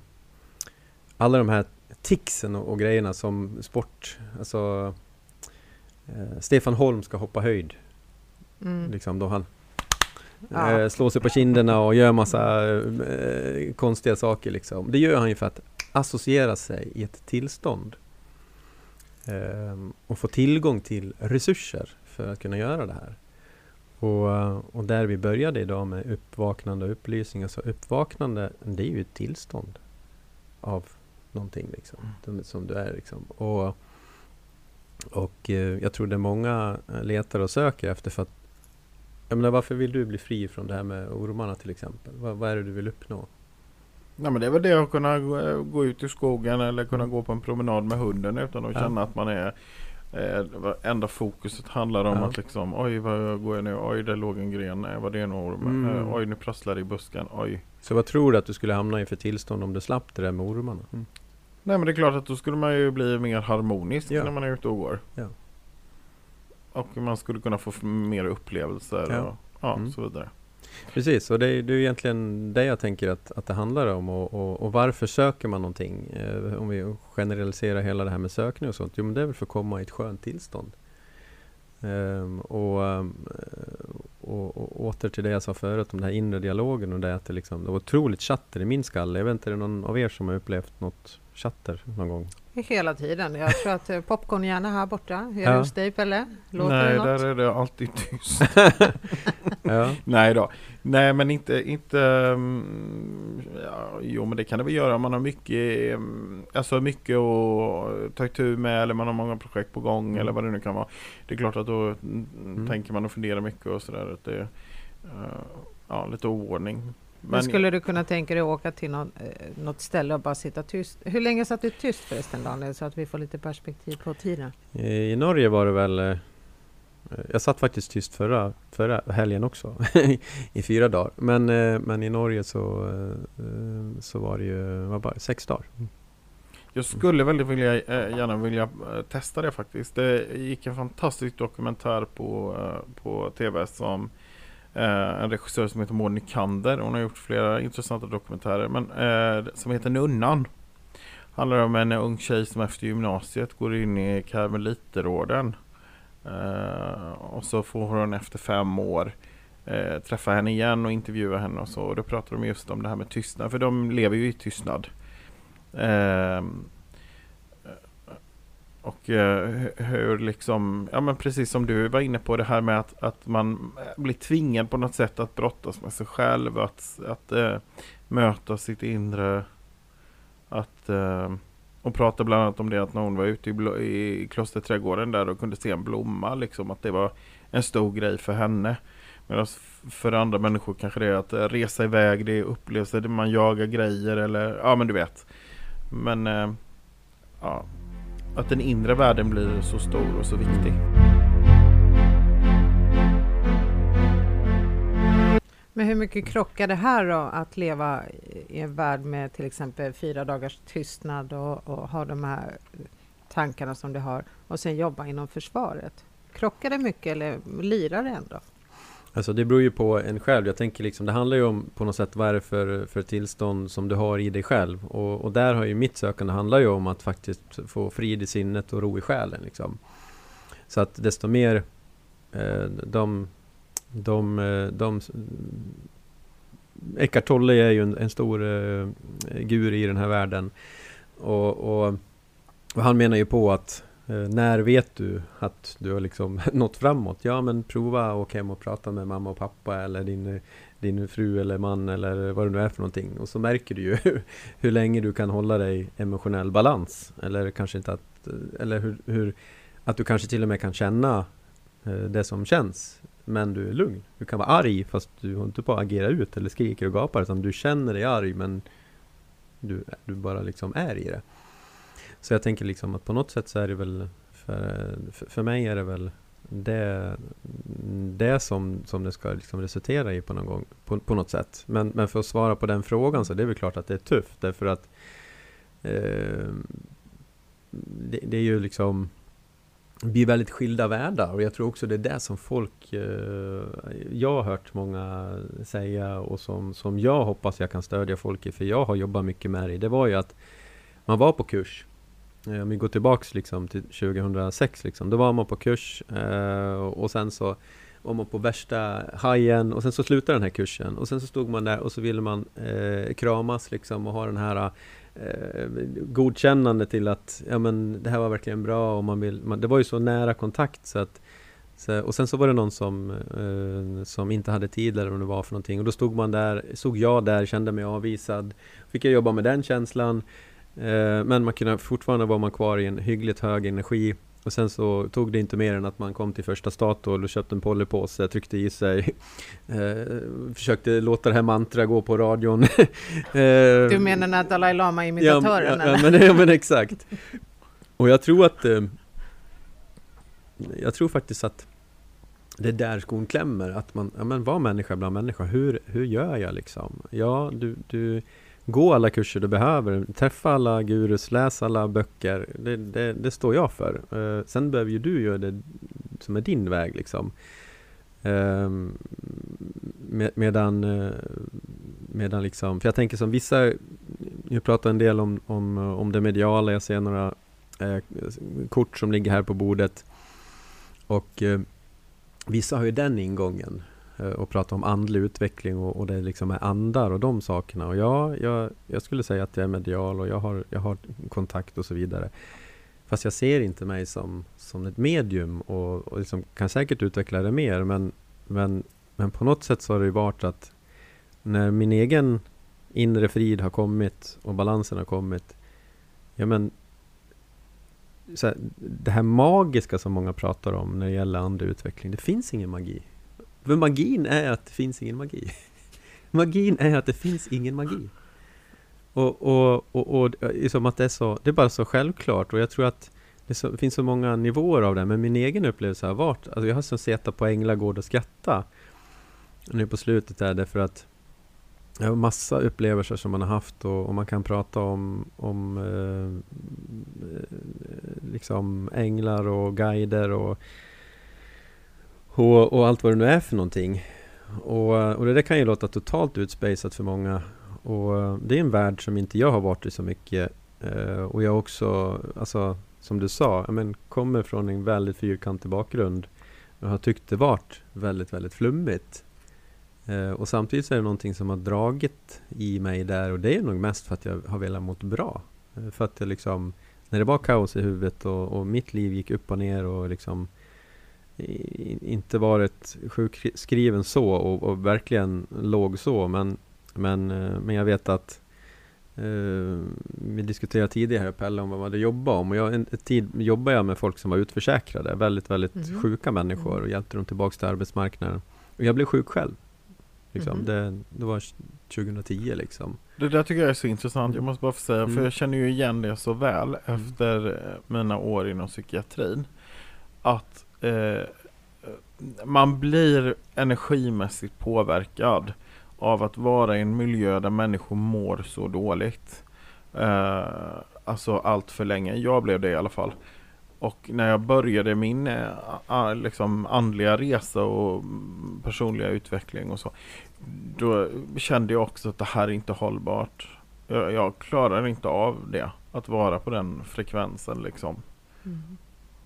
alla de här ticsen och, och grejerna som sport, alltså eh, Stefan Holm ska hoppa höjd. Mm. Liksom då han ja. eh, slår sig på kinderna och gör massa eh, konstiga saker liksom. Det gör han ju för att associera sig i ett tillstånd. Eh, och få tillgång till resurser för att kunna göra det här. Och, och där vi började idag med uppvaknande och upplysning, alltså uppvaknande, det är ju ett tillstånd av någonting liksom, mm. som du är. Liksom. Och, och eh, jag tror det många eh, letar och söker efter för att jag menar, varför vill du bli fri från det här med ormarna till exempel? Vad, vad är det du vill uppnå? Nej, men det är väl det att kunna gå, eh, gå ut i skogen eller kunna gå på en promenad med hunden utan att ja. känna att man är eh, enda fokuset handlar om ja. att liksom oj vad går jag nu? Oj det låg en gren. Var det en orm? Mm. Eh, oj nu prasslar det i busken. Oj. Så vad tror du att du skulle hamna i för tillstånd om du slapp det där med ormarna? Mm. Nej men det är klart att då skulle man ju bli mer harmonisk ja. när man är ute och går. Ja. Och man skulle kunna få mer upplevelser ja. och ja, mm. så vidare. Precis, och det är, det är egentligen det jag tänker att, att det handlar om och, och, och varför söker man någonting? Eh, om vi generaliserar hela det här med sökning och sånt. Jo men det är väl för att komma i ett skönt tillstånd. Um, och, um, och, och, åter till det jag sa förut om den här inre dialogen och det att det, liksom, det var otroligt chatter i min skalle. Jag vet inte, är det någon av er som har upplevt något chatter någon gång? Hela tiden. Jag tror att eh, popcorn gärna här borta. Hur är det hos dig Pelle? Låter Nej, det något? där är det alltid tyst. (laughs) ja. Nej då. Nej, men inte... inte um, ja, jo, men det kan det väl göra om man har mycket, um, alltså mycket att ta itu med eller man har många projekt på gång mm. eller vad det nu kan vara. Det är klart att då mm. tänker man och funderar mycket och sådär. Att det, uh, ja, lite oordning. Men, skulle du kunna tänka dig att åka till någon, eh, något ställe och bara sitta tyst? Hur länge satt du tyst förresten Daniel, så att vi får lite perspektiv på tiden? I Norge var det väl eh, jag satt faktiskt tyst förra, förra helgen också, (laughs) i fyra dagar. Men, eh, men i Norge så, så var det ju var bara sex dagar. Jag skulle väldigt vilja, gärna vilja testa det faktiskt. Det gick en fantastisk dokumentär på, på TV som Eh, en regissör som heter Maud Nykander. Hon har gjort flera intressanta dokumentärer. Men eh, som heter Nunnan. Handlar om en ung tjej som efter gymnasiet går in i Karmeliterorden. Eh, och så får hon efter fem år eh, träffa henne igen och intervjua henne och så. Och då pratar de just om det här med tystnad, för de lever ju i tystnad. Eh, och eh, hur liksom, ja men precis som du var inne på det här med att, att man eh, blir tvingad på något sätt att brottas med sig själv, att, att äh, möta sitt inre. Att, äh, och prata bland annat om det att när hon var ute i, i klosterträdgården där och kunde se en blomma, liksom att det var en stor grej för henne. Medan för andra människor kanske det är att resa iväg, det är upplevelser, man jagar grejer eller ja men du vet. Men äh, ja, att den inre världen blir så stor och så viktig. Men hur mycket krockar det här då, att leva i en värld med till exempel fyra dagars tystnad och, och ha de här tankarna som du har och sen jobba inom försvaret? Krockar det mycket eller lirar det ändå? Alltså det beror ju på en själv. Jag tänker liksom, det handlar ju om på något sätt vad är det för, för tillstånd som du har i dig själv. Och, och där har ju mitt sökande handlar ju om att faktiskt få frid i sinnet och ro i själen. Liksom. Så att desto mer eh, de, de, eh, de, de Eckart Tolle är ju en, en stor eh, guru i den här världen. Och, och, och han menar ju på att Eh, när vet du att du har liksom (laughs) nått framåt? Ja, men prova att åka hem och prata med mamma och pappa eller din, din fru eller man eller vad det nu är för någonting. Och så märker du ju (laughs) hur länge du kan hålla dig emotionell balans. Eller kanske inte att, eller hur, hur, att du kanske till och med kan känna eh, det som känns. Men du är lugn. Du kan vara arg fast du har inte på att agera ut eller skriker och gapar. Utan du känner dig arg men du, du bara liksom är i det. Så jag tänker liksom att på något sätt så är det väl för, för, mig är det väl det, det som, som det ska liksom resultera i på, någon gång, på, på något sätt. Men, men för att svara på den frågan så det är väl klart att det är tufft därför att eh, det, det, är ju liksom vi blir väldigt skilda världar och jag tror också det är det som folk eh, Jag har hört många säga och som, som jag hoppas jag kan stödja folk i för jag har jobbat mycket med det. Det var ju att man var på kurs Eh, om vi går tillbaks liksom till 2006 liksom, då var man på kurs eh, och sen så var man på värsta hajen och sen så slutade den här kursen och sen så stod man där och så ville man eh, kramas liksom och ha den här eh, godkännande till att ja men det här var verkligen bra och man vill, man, det var ju så nära kontakt så att så, och sen så var det någon som, eh, som inte hade tid eller vad det var för någonting och då stod man där, stod jag där, kände mig avvisad. Fick jag jobba med den känslan Eh, men man kunde fortfarande vara man kvar i en hyggligt hög energi. Och sen så tog det inte mer än att man kom till första Statoil och köpte en polypåse, tryckte i sig, (laughs) eh, försökte låta det här mantra gå på radion. (laughs) eh, du menar den här Dalai Lama-imitatören? Ja, ja, ja, men, ja, men exakt. Och jag tror att eh, jag tror faktiskt att det är där skon klämmer, att man, ja men var människa bland människa, hur, hur gör jag liksom? Ja, du, du Gå alla kurser du behöver, träffa alla gurus, läs alla böcker. Det, det, det står jag för. Uh, sen behöver ju du göra det som är din väg liksom. Ehm, uh, med, medan, uh, medan liksom, för jag tänker som vissa, jag pratar en del om, om, om det mediala, jag ser några eh, kort som ligger här på bordet. Och vissa har ju den ingången Eh, och prata om andlig utveckling och, och det liksom är andar och de sakerna. Och ja, jag, jag skulle säga att jag är medial och jag har, jag har kontakt och så vidare. Fast jag ser inte mig som, som ett medium och, och liksom kan säkert utveckla det mer. Men, men, men på något sätt så har det ju varit att när min egen inre frid har kommit och balansen har kommit. Ja men här, det här magiska som många pratar om när det gäller andlig utveckling. Det finns ingen magi. För magin är att det finns ingen magi. (laughs) magin är att det finns ingen magi. Och, och, och, och liksom att det är så, det är bara så självklart och jag tror att det, så, det finns så många nivåer av det, men min egen upplevelse har varit, alltså jag har som suttit på Änglagård och skratta nu på slutet där därför att jag har massa upplevelser som man har haft och, och man kan prata om, om eh, eh liksom änglar och guider och och, och, allt vad det nu är för någonting. Och, och det där kan ju låta totalt utspejsat för många. Och eh, det är en värld som inte jag har varit i så mycket. Uh, och jag också, alltså som du sa, jag men, kommer från en väldigt fyrkantig bakgrund. Och har tyckt det varit väldigt, väldigt flummigt. Eh, och samtidigt så är det någonting som har dragit i mig där och det är nog mest för att jag har velat mått bra. För att jag liksom, när det var kaos i huvudet och, och mitt liv gick upp och ner och liksom inte varit sjukskriven så och, och, verkligen låg så men, men, eh, men jag vet att Uh, vi diskuterade tidigare Pelle om vad man hade jobbat om och jag, en, en tid jobbade jag med folk som var utförsäkrade, väldigt, väldigt mm. sjuka människor och mm. hjälpte dem tillbaka till arbetsmarknaden. Och jag blev sjuk själv. Liksom. Mm. Det, det, var 2010 liksom. Det där tycker jag är så intressant, jag måste bara få säga, mm. för jag känner ju igen det så väl mm. efter eh, mina år inom psykiatrin. Att eh, man blir energimässigt påverkad av att vara i en miljö där människor mår så dåligt. Eh, alltså allt för länge. Jag blev det i alla fall. Och när jag började min eh, liksom andliga resa och personliga utveckling och så. Då kände jag också att det här är inte hållbart. Jag, jag klarar inte av det. Att vara på den frekvensen liksom. Mm.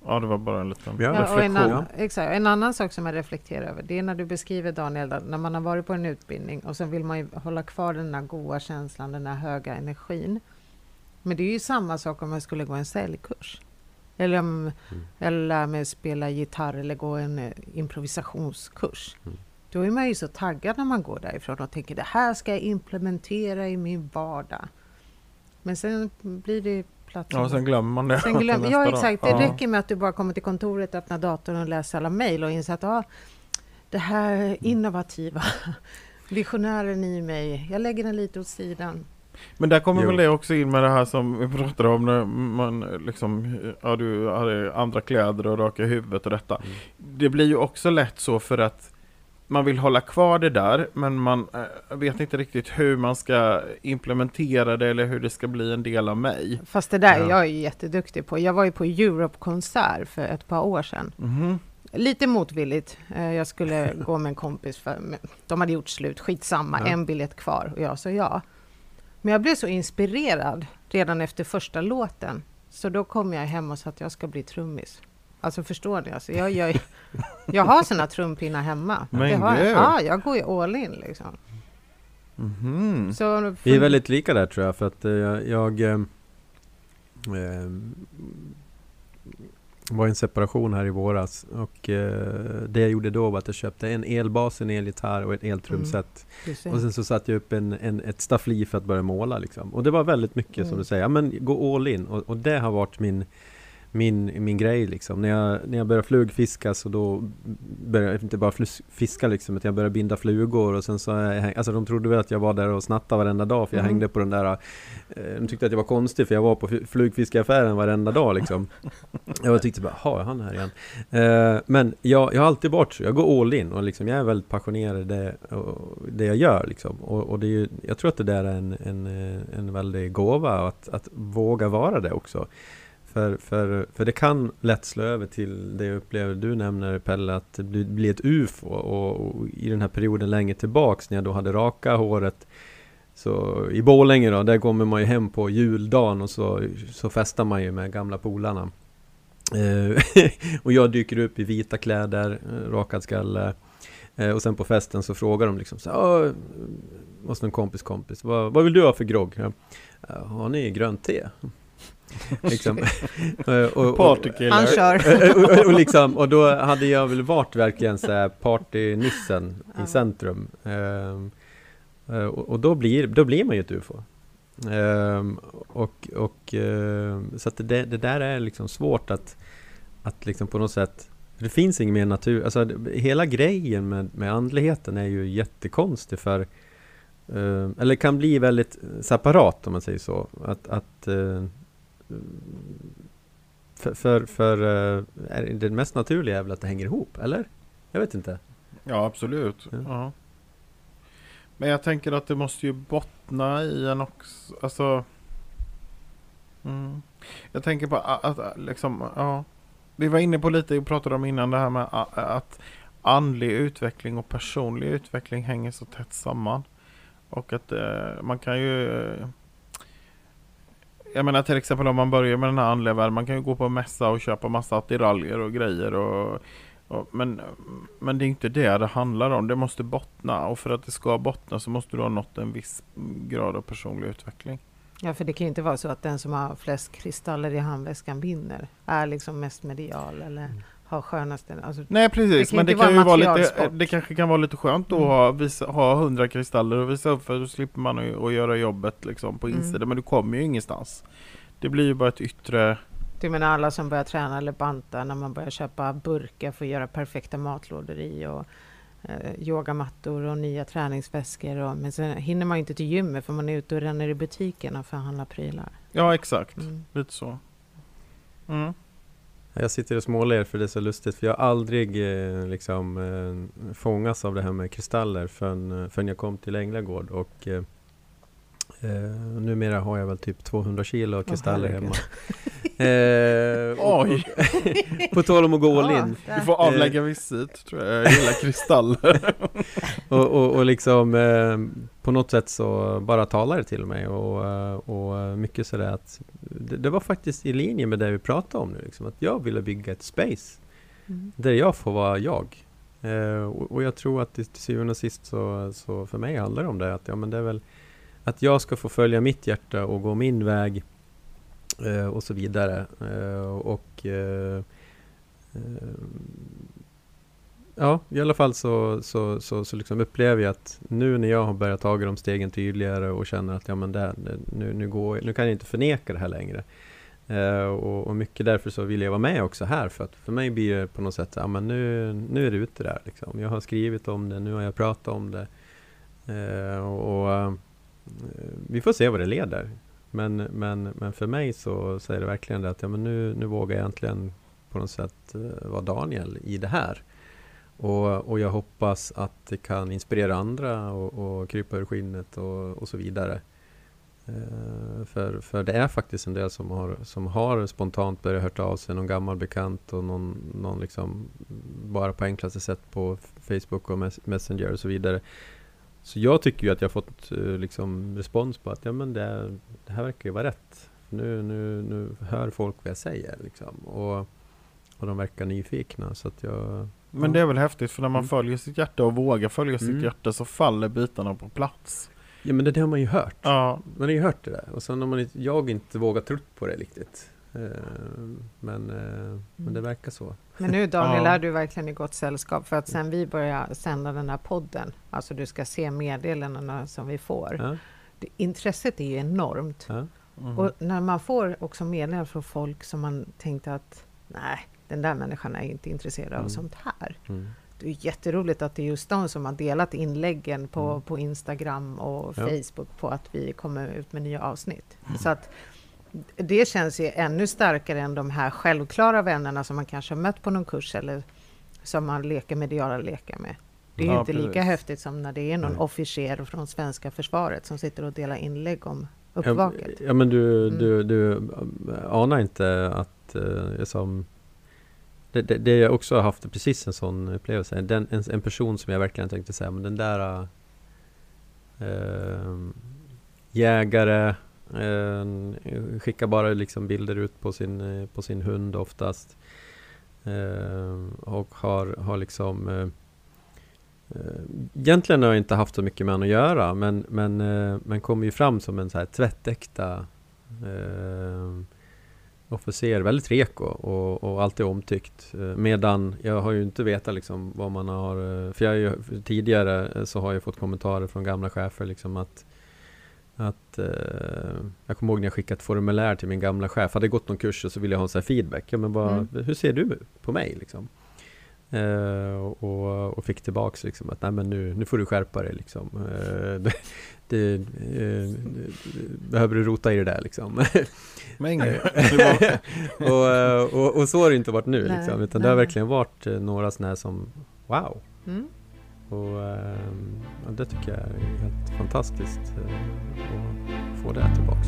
Ja, det var bara en liten ja, reflektion. En, annan, exakt. en annan sak som jag reflekterar över, det är när du beskriver Daniel, när man har varit på en utbildning och sen vill man ju hålla kvar den där goda känslan, den där höga energin. Men det är ju samma sak om man skulle gå en säljkurs. Eller, om, mm. eller lära mig spela gitarr eller gå en eh, improvisationskurs. Mm. Då är man ju så taggad när man går därifrån och tänker det här ska jag implementera i min vardag. Men sen blir det platsen. Ja, sen glömmer man det. Sen glöm, (laughs) ja, exakt. Det ja. räcker med att du bara kommer till kontoret, öppnar datorn och läser alla mejl och inser att ah, det här innovativa, (laughs) visionären i mig, jag lägger den lite åt sidan. Men där kommer jo. väl det också in med det här som vi pratade om när man liksom, ja du hade andra kläder och raka huvudet och detta. Mm. Det blir ju också lätt så för att man vill hålla kvar det där men man äh, vet inte riktigt hur man ska implementera det eller hur det ska bli en del av mig. Fast det där ja. är jag ju jätteduktig på. Jag var ju på Europe-konsert för ett par år sedan. Mm. Lite motvilligt. Eh, jag skulle (laughs) gå med en kompis, för de hade gjort slut, skitsamma, ja. en biljett kvar och jag sa ja. Men jag blev så inspirerad redan efter första låten. Så då kom jag hem och sa att jag ska bli trummis. Alltså förstår ni? Alltså, jag, jag, jag har såna trumpinnar hemma. Men har, ja, jag går ju all in liksom. Mm -hmm. så, Vi är väldigt lika där tror jag, för att eh, jag, jag eh, eh var i en separation här i våras och eh, det jag gjorde då var att jag köpte en elbas, en elgitarr och ett eltrumset. Mm, och sen så satte jag upp en, en, ett staffli för att börja måla liksom. Och det var väldigt mycket mm. som du säger, men gå all in. Och, och det har varit min min, min grej liksom. När jag, när jag började flugfiska så då började jag inte bara fiska liksom, utan jag började binda flugor och sen så jag, alltså de trodde väl att jag var där och snattade varenda dag för jag mm. hängde på den där eh, De tyckte att jag var konstig för jag var på flugfiskeaffären varenda dag liksom. (laughs) Jag tyckte bara, ha han här igen. Eh, men jag, jag har alltid varit så, jag går all in och liksom, jag är väldigt passionerad i det, det jag gör liksom. Och, och det är ju, jag tror att det där är en, en, en väldig gåva att, att våga vara det också. För, för, för det kan lätt slå över till det jag upplever du nämner Pelle, att det blir ett UFO och, och, i den här perioden längre tillbaks när jag då hade raka håret så i Borlänge då, där kommer man ju hem på juldagen och så, så festar man ju med gamla polarna. Eh, (laughs) och jag dyker upp i vita kläder, eh, rakad skalle. Eh, och sen på festen så frågar de liksom så här, måste en kompis kompis, vad, vad vill du ha för grogg? Har ni grönt te? (laughs) liksom. och, och, Han kör. och, och, liksom, och då hade jag väl varit verkligen så här partynissen ja. i centrum. Um, och då blir, då blir man ju ett UFO. Um, och och uh, så att det, det där är liksom svårt att, att liksom på något sätt det finns inget mer natur, alltså hela grejen med, med andligheten är ju jättekonstig för uh, Eller kan bli väldigt separat om man säger så. Att, att uh, för, för, för eh, är det mest naturliga är väl att det hänger ihop, eller? Jag vet inte. Ja, absolut. Ja. ja. Men jag tänker att det måste ju bottna i en också, alltså... Mm. Jag tänker på att, att liksom, ja. Vi var inne på lite och pratade om innan det här med att andlig utveckling och personlig utveckling hänger så tätt samman. Och att eh, man kan ju jag menar till exempel om man börjar med den här andliga världen, man kan ju gå på mässa och köpa massa attiraljer och grejer och Och, men, men det är inte det det handlar om. Det måste bottna och för att det ska bottna så måste du ha nått en viss grad av personlig utveckling. Ja, för det kan ju inte vara så att den som har flest kristaller i handväskan vinner. Är liksom mest medial eller Mm. har skönaste... Alltså, Nej precis, Det men det kan ju vara lite, det kanske kan vara lite skönt att Mm. ha, visa, ha 100 kristaller och visa upp för då slipper man att att göra jobbet liksom på Mm. insidan. Men du kommer ju ingenstans. Det blir ju bara ett yttre... du menar alla som börjar träna eller banta när man börjar köpa burkar för att göra perfekta matlådor i och eh, yogamattor och nya träningsväskor. Och, men sen hinner man ju inte till gymmet för man är ute och ränner i butikerna för att handla prylar. Ja exakt, Mm. lite så. Mm. Jag sitter och småler för det är så lustigt för jag har aldrig eh, liksom eh, fångats av det här med kristaller förrän, eh, förrän jag kom till Änglagård och eh, eh, numera har jag väl typ 200 kilo kristaller herregud. hemma. (laughs) Eh, Oj! och- (laughs) På tal om att gå all in. Du får avlägga visit tror jag. Jag gillar kristaller. (laughs) Och, och, och liksom eh, på något sätt så bara talar det till mig och, och mycket sådär att det, det var faktiskt i linje med det vi pratade om nu liksom, att jag ville bygga ett space Mm. där jag får vara jag. Eh, och, och jag tror att till till syvende och sist så, så för mig handlar det om det att ja, men det är väl att jag ska få följa mitt hjärta och gå min väg eh, och så vidare. Eh, och eh, eh, Ja, i alla fall så, så, så, så liksom upplever jag att nu när jag har börjat ta de stegen tydligare och känner att ja, men det, nu, nu, går, nu kan jag inte förneka det här längre. Eh, och, och mycket därför så vill jag vara med också här för att för mig blir det på något sätt, ja men nu, nu är det ute där liksom. Jag har skrivit om det, nu har jag pratat om det. Eh, och och eh, vi får se vad det leder. Men, men, men för mig så, så är det verkligen det att ja, men nu, nu vågar jag äntligen på något sätt eh, vara Daniel i det här. Och, och jag hoppas att det kan inspirera andra och, och krypa ur skinnet och, och så vidare. Eh, för, för det är faktiskt en del som har, som har spontant börjat hört av sig, någon gammal bekant och någon, någon liksom bara på enklaste sätt på Facebook och Messenger och så vidare. Så jag tycker ju att jag har fått eh, liksom respons på att ja, men det, det här verkar ju vara rätt. Nu, nu, nu hör folk vad jag säger liksom. och, och de verkar nyfikna. Så att jag, men det är väl häftigt för när man Mm. följer sitt hjärta och vågar följa sitt Mm. hjärta så faller bitarna på plats. ja men det har man ju hört. Ja, Man har ju hört det där och sen har man inte, jag inte vågat tro på det riktigt. Eh, men, eh, men det verkar så. Men nu Daniel Ja. är du verkligen i gott sällskap för att sen vi börjar sända den här podden, alltså du ska se meddelandena som vi får. Ja, Det, intresset är ju enormt. ja, mm. Och när man får också meddelanden från folk som man tänkte att nej, den där människan är inte intresserad av Mm. sånt här. mm. Det är jätteroligt att det är just de som har delat inläggen på, Mm. på Instagram och Ja. Facebook på att vi kommer ut med nya avsnitt. Så att det känns ju ännu starkare än de här självklara vännerna som man kanske har mött på någon kurs eller som man leker mediala lekar med. Det är Ja, inte lika precis. häftigt som när det är någon Nej. officer från svenska försvaret som sitter och delar inlägg om Ja, uppvaket. ja men du, Mm. du, du äh, anar inte att uh, som det, det, det jag också har haft precis en sån upplevelse. Den, en, en person som jag verkligen tänkte säga, men den där äh, jägare äh, skickar bara liksom bilder ut på sin, på sin hund oftast. Äh, och har, har liksom äh, Egentligen har jag inte haft så mycket med honom att göra men, men, eh, men kommer ju fram som en så här tvättäkta eh, officer, väldigt reko och, och alltid omtyckt. Eh, medan jag har ju inte vetat liksom vad man har, eh, för jag ju, tidigare eh, så har jag fått kommentarer från gamla chefer liksom att att eh, jag kommer ihåg när jag skickade ett formulär till min gamla chef, hade gått någon kurs och så ville jag ha en sån här feedback. Ja, men vad, Mm. Hur ser du på mig? Liksom? Eh, och, och fick tillbaks liksom att nej men nu, nu får du skärpa dig liksom. Eh, det, det, eh, behöver du rota i det där liksom. (laughs) Men (laughs) och, eh, och, och så har det inte varit nu Nej, liksom, utan nej. det har verkligen varit eh, några sådana här som wow. Mm. Och ehm, ja, det tycker jag är helt fantastiskt eh, att få det tillbaks.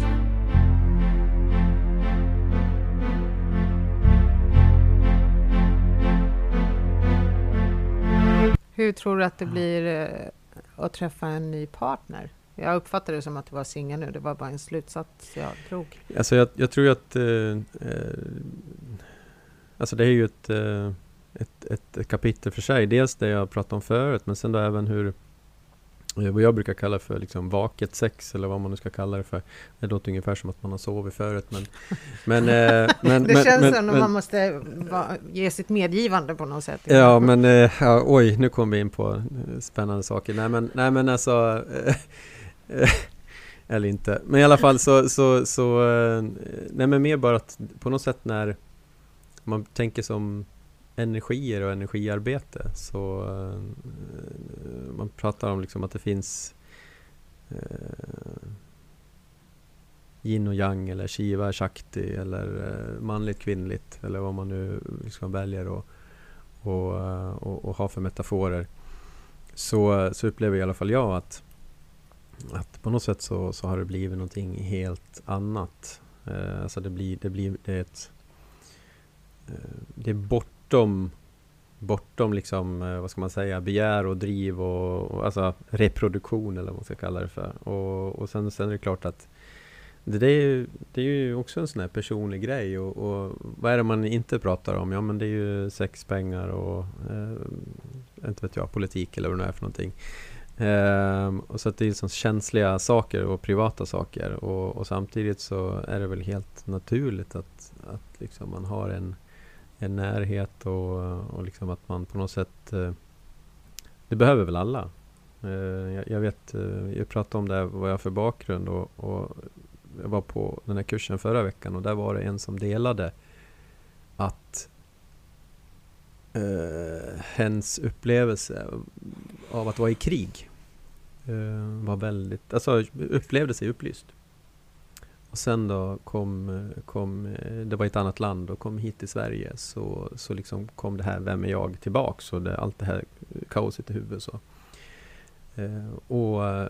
Hur tror du att det blir eh, att träffa en ny partner? Jag uppfattar det som att du var singel nu, det var bara en slutsats jag drog. Alltså jag, jag tror ju att eh, eh, Alltså det är ju ett eh, ett, ett, ett kapitel för sig. Dels det jag pratade om förut, men sen då även hur vad jag brukar kalla för liksom vaket sex eller vad man nu ska kalla det för. Det låter ungefär som att man har sovit förut men... men, eh, (laughs) men det men, känns men, som att man måste va, ge sitt medgivande på något sätt. Ja men eh, ja, oj, nu kom vi in på eh, spännande saker. Nej men, nej, men alltså... Eh, eh, eller inte. Men i alla fall så, så, så eh, nej men mer bara att på något sätt när man tänker som energier och energiarbete så eh, man pratar om liksom att det finns eh, yin och yang eller shiva, shakti eller eh, manligt, kvinnligt eller vad man nu liksom väljer att och, eh, och, och ha för metaforer. Så, så upplever i alla fall jag att, att på något sätt så, så har det blivit någonting helt annat. Eh, alltså det blir, det blir det är ett eh, det är bortom bortom liksom, eh, vad ska man säga, begär och driv och, och alltså reproduktion eller vad man ska kalla det för. Och, och sen, sen är det klart att det, det, är ju, det är ju också en sån här personlig grej och, och vad är det man inte pratar om? Ja men det är ju sex, pengar och eh, inte vet jag, politik eller vad det nu är för någonting. Eh, och så att det är så känsliga saker och privata saker och, och samtidigt så är det väl helt naturligt att, att liksom man har en en närhet och, och liksom att man på något sätt eh, Det behöver väl alla eh, jag, jag, vet, eh, jag pratade om det här, vad jag har för bakgrund och, och, jag var på den här kursen förra veckan och där var det en som delade att eh, hens upplevelse av att vara i krig eh, var väldigt, alltså upplevde sig upplyst. Och sen då kom, kom, det var ett annat land och kom hit till Sverige så, så liksom kom det här Vem är jag tillbaks och det, allt det här kaoset i huvudet. Så. Eh, och eh,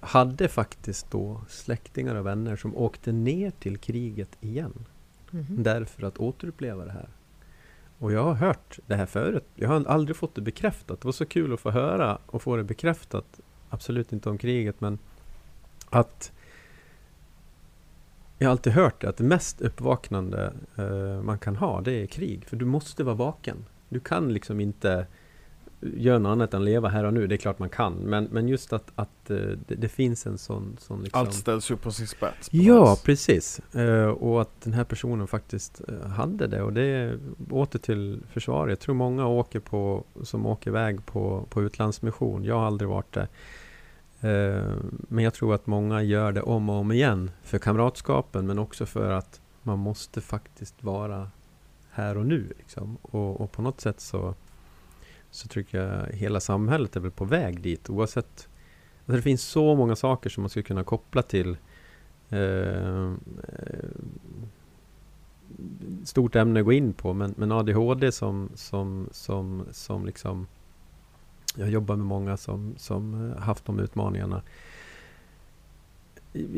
hade faktiskt då släktingar och vänner som åkte ner till kriget igen. Mhm. Därför att återuppleva det här. Och jag har hört det här förut. Jag har aldrig fått det bekräftat. Det var så kul att få höra och få det bekräftat. Absolut inte om kriget men att jag har alltid hört det, att det mest uppvaknande eh, man kan ha, det är krig. För du måste vara vaken. Du kan liksom inte göra något annat än leva här och nu. Det är klart man kan. Men, men just att, att eh, det, det finns en sån... sån liksom... Allt ställs ju på sin spets. på Ja, vis. precis. Eh, och att den här personen faktiskt eh, hade det. Och det är åter till försvaret. Jag tror många åker på, som åker iväg på, på utlandsmission. Jag har aldrig varit det. Eh, men jag tror att många gör det om och om igen. För kamratskapen men också för att man måste faktiskt vara här och nu. Liksom. Och, och på något sätt så, så tycker jag hela samhället är väl på väg dit. Oavsett Alltså det finns så många saker som man skulle kunna koppla till eh, eh, stort ämne att gå in på men, men ADHD som, som, som, som liksom jag jobbar med många som, som eh, haft de utmaningarna.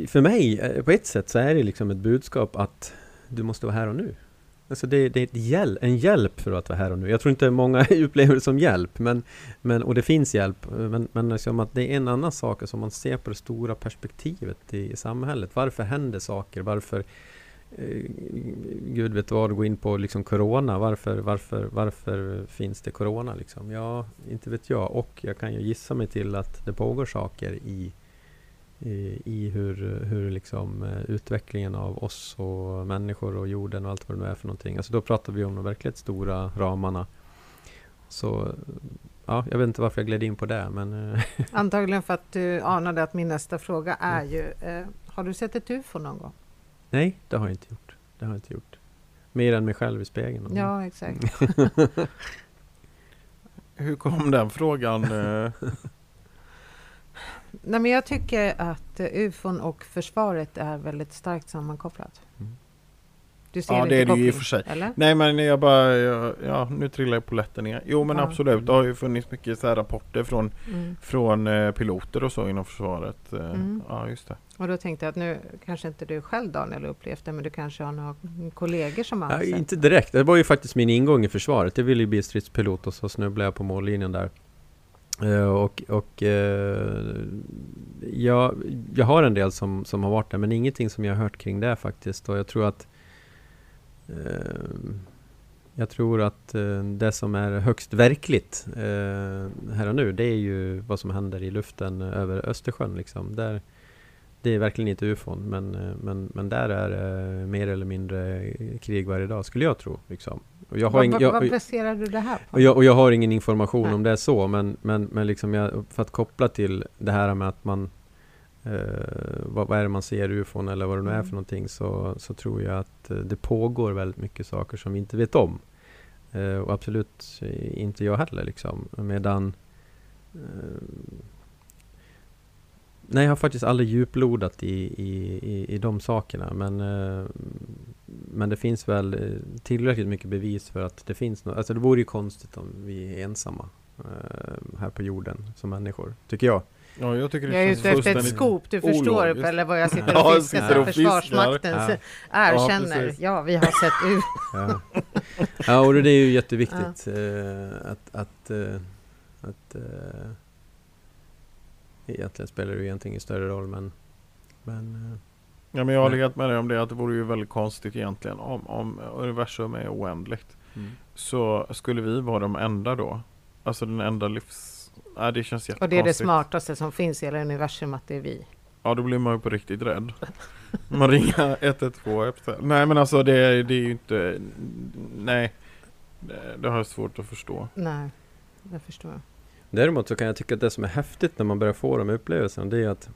För mig, eh, på ett sätt, så är det liksom ett budskap att du måste vara här och nu. Alltså det, det är ett hjäl- en hjälp för att vara här och nu. Jag tror inte många (laughs) upplever det som hjälp, men, men, och det finns hjälp. Men, men liksom att det är en annan sak, alltså om man ser på det stora perspektivet i, i samhället. Varför händer saker? Varför Gud vet vad, gå in på liksom Corona. Varför, varför, varför finns det Corona? Liksom? Ja, inte vet jag. Och jag kan ju gissa mig till att det pågår saker i, i, i hur, hur liksom, eh, utvecklingen av oss och människor och jorden och allt vad det nu är för någonting. Alltså då pratar vi om de verkligt stora ramarna. Så ja, jag vet inte varför jag gled in på det, men eh, (laughs) Antagligen för att du anade att min nästa fråga är Mm. ju, eh, har du sett ett UFO någon gång? Nej, det har jag inte gjort. Det har jag inte gjort. Mer än mig själv i spegeln. Ja, exakt. (laughs) Hur kom den frågan? eh? Nej, men jag tycker att eh, UFOn och försvaret är väldigt starkt sammankopplat. Du ser Ja, det är det ju i och för sig. Eller? Nej men jag bara, jag, ja nu trillar jag på lätten ner. Jo men Ja. absolut, det har ju funnits mycket så här rapporter från, Mm. från eh, piloter och så inom försvaret. Eh, Mm. Ja just det. Och då tänkte jag att nu kanske inte du själv Daniel upplevt det, men du kanske har några kollegor som har Ja, inte direkt. Det var ju faktiskt min ingång i försvaret. Jag ville ju bli stridspilot och så snubblade jag på mållinjen där. Eh, och och eh, jag, jag har en del som, som har varit där, men ingenting som jag har hört kring det faktiskt. Och jag tror att jag tror att eh, det som är högst verkligt eh, här och nu, det är ju vad som händer i luften över Östersjön. Liksom. Där, det är verkligen inte ufon, men, eh, men, men där är det mer eller mindre krig varje dag, skulle jag tro. Liksom. Och jag har vad, ing, jag, vad baserar du det här på? Och jag, och jag har ingen information Nej. om det är så, men, men, men liksom jag, för att koppla till det här med att man eh, vad, vad, är det man ser ufon eller vad det nu är för mm. någonting så, så tror jag att eh, det pågår väldigt mycket saker som vi inte vet om. Eh, och absolut inte jag heller liksom. Medan eh, Nej, jag har faktiskt aldrig djuplodat i, i, i, i de sakerna. Men, eh, men det finns väl eh, tillräckligt mycket bevis för att det finns något. Alltså det vore ju konstigt om vi är ensamma här på jorden som människor, tycker jag. Ja, jag tycker det jag är ute efter ett skop, du förstår ologiskt. eller vad jag sitter och fiskar ja, Försvarsmakten ja. erkänner. Ja, ja, vi har sett ut. ja. (laughs) ja, och det är ju jätteviktigt eh, att, att, eh, att eh, egentligen spelar det ju egentligen ingen större roll men, men Ja men jag håller helt med dig om det att det vore ju väldigt konstigt egentligen om, om universum är oändligt. Mm. Så skulle vi vara de enda då? Alltså den enda livs Ja, det känns Och det är det smartaste som finns i hela universum, att det är vi. Ja, då blir man ju på riktigt rädd. Man ringer (laughs) 112 efter. Nej, men alltså det, det är ju inte... Nej, det, har jag svårt att förstå. Nej, det förstår jag. Däremot så kan jag tycka att det som är häftigt när man börjar få de upplevelserna, det är att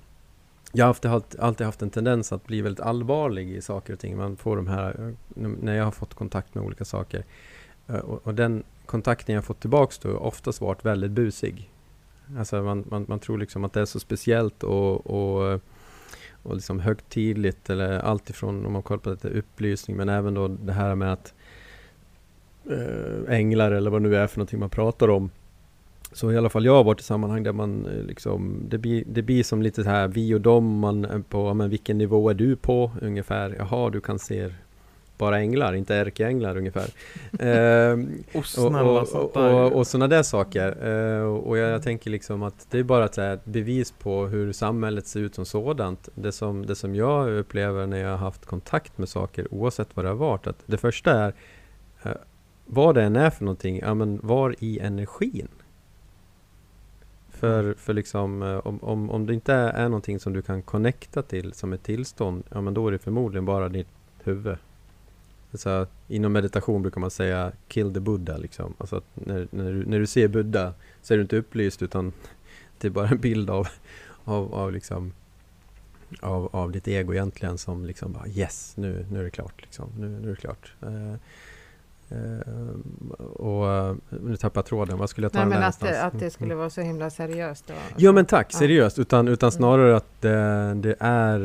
jag har alltid, alltid haft en tendens att bli väldigt allvarlig i saker och ting. Man får de här, när jag har fått kontakt med olika saker. Och, och den kontakten jag fått tillbaks då oftast varit väldigt busig. Alltså man, man, man tror liksom att det är så speciellt och, och, och liksom högtidligt eller allt ifrån om man kollar på lite upplysning men även då det här med att eh, änglar eller vad det nu är för någonting man pratar om. Så i alla fall jag har varit i sammanhang där man eh, liksom, det blir, det blir som lite så här vi och dem, man på, men vilken nivå är du på ungefär? Jaha, du kan se bara änglar, inte ärkeänglar ungefär. (laughs) eh, och, och, och, och, och sådana där saker. Eh, och jag, jag, tänker liksom att det är bara ett, ett bevis på hur samhället ser ut som sådant. Det som, det som jag upplever när jag har haft kontakt med saker, oavsett vad det har varit, att det första är eh, vad det än är för någonting, ja men var i energin. För, för liksom, eh, om, om, om det inte är någonting som du kan connecta till som ett tillstånd, ja men då är det förmodligen bara ditt huvud så inom meditation brukar man säga kill the Buddha. Liksom. Alltså när, när, du, när du ser Buddha så är du inte upplyst utan det är bara en bild av, av, av, liksom, av, av ditt ego egentligen som liksom bara yes, nu, nu är det klart. Liksom. Nu, nu är det klart. Uh, uh, och nu tappar jag tråden, vad skulle jag ta Nej, men att det, att det skulle vara så himla seriöst. Då. Ja men tack, seriöst. Utan, utan mm. snarare att det, är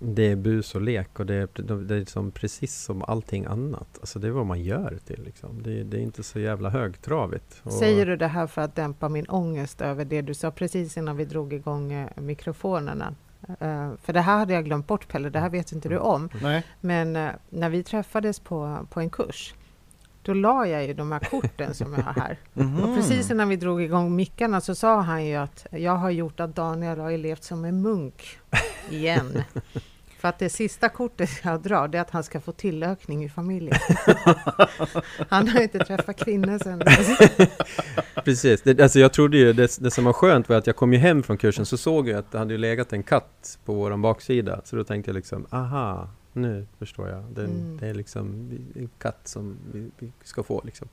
det är bus och lek och det är, det är liksom precis som allting annat. Alltså det är vad man gör till. Liksom. Det, det är inte så jävla högtravigt. Och Säger du det här för att dämpa min ångest över det du sa precis innan vi drog igång eh, mikrofonerna? Uh, för det här hade jag glömt bort Pelle, det här vet inte du om. Nej. Men uh, när vi träffades på, på en kurs, då la jag ju de här korten som jag har här. (laughs) Mm. Och precis innan vi drog igång mickarna så sa han ju att jag har gjort att Daniel har levt som en munk igen. (laughs) För att det sista kortet jag drar, det är att han ska få tillökning i familjen. (laughs) han har inte träffat kvinnor sen. Precis, det, alltså jag trodde ju, det, det som var skönt var att jag kom ju hem från kursen så såg jag att det hade legat en katt på vår baksida. Så då tänkte jag liksom, aha, nu förstår jag. Det, mm. det är liksom en katt som vi, vi ska få liksom.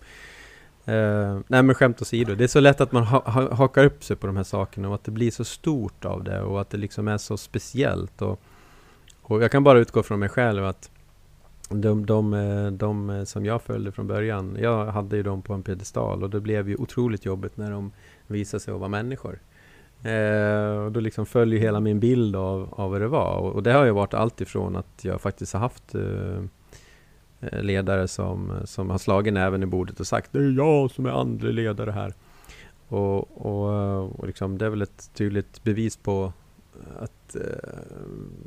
Uh, nej men skämt åsido, det är så lätt att man ha, ha, hakar upp sig på de här sakerna och att det blir så stort av det och att det liksom är så speciellt. Och, och jag kan bara utgå från mig själv att de, de, de, som jag följde från början, jag hade ju dem på en piedestal och det blev ju otroligt jobbigt när de visade sig att vara människor. Eh, och då liksom följer hela min bild av, av vad det var. Och, och det har ju varit allt ifrån att jag faktiskt har haft eh, eh, ledare som, som har slagit näven i bordet och sagt det är jag som är andlig ledare här. Och, och, eh, och liksom, det är väl ett tydligt bevis på att eh,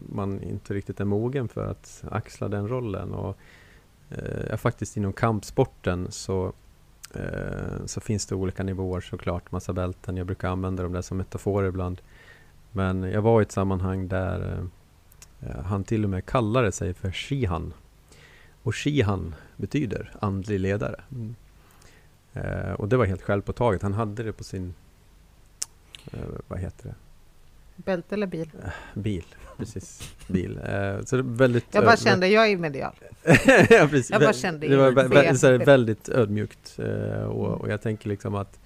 man inte riktigt är mogen för att axla den rollen. Och, eh, faktiskt inom kampsporten så så finns det olika nivåer såklart, massa bälten. Jag brukar använda dem där som metaforer ibland. Men jag var i ett sammanhang där eh, han till och med kallade sig för Shihan. Och Shihan betyder, andlig ledare. Eh, och det var helt självpåtaget. Han hade det på sin, eh, vad heter det, Bälte eller bil? bil. Precis, bil. Eh, så det är väldigt... Jag bara eh, kände, jag är medial. (laughs) ja, precis. Jag bara kände det var vä- vä- så här, väldigt ödmjukt. Eh, och, och jag tänker liksom att,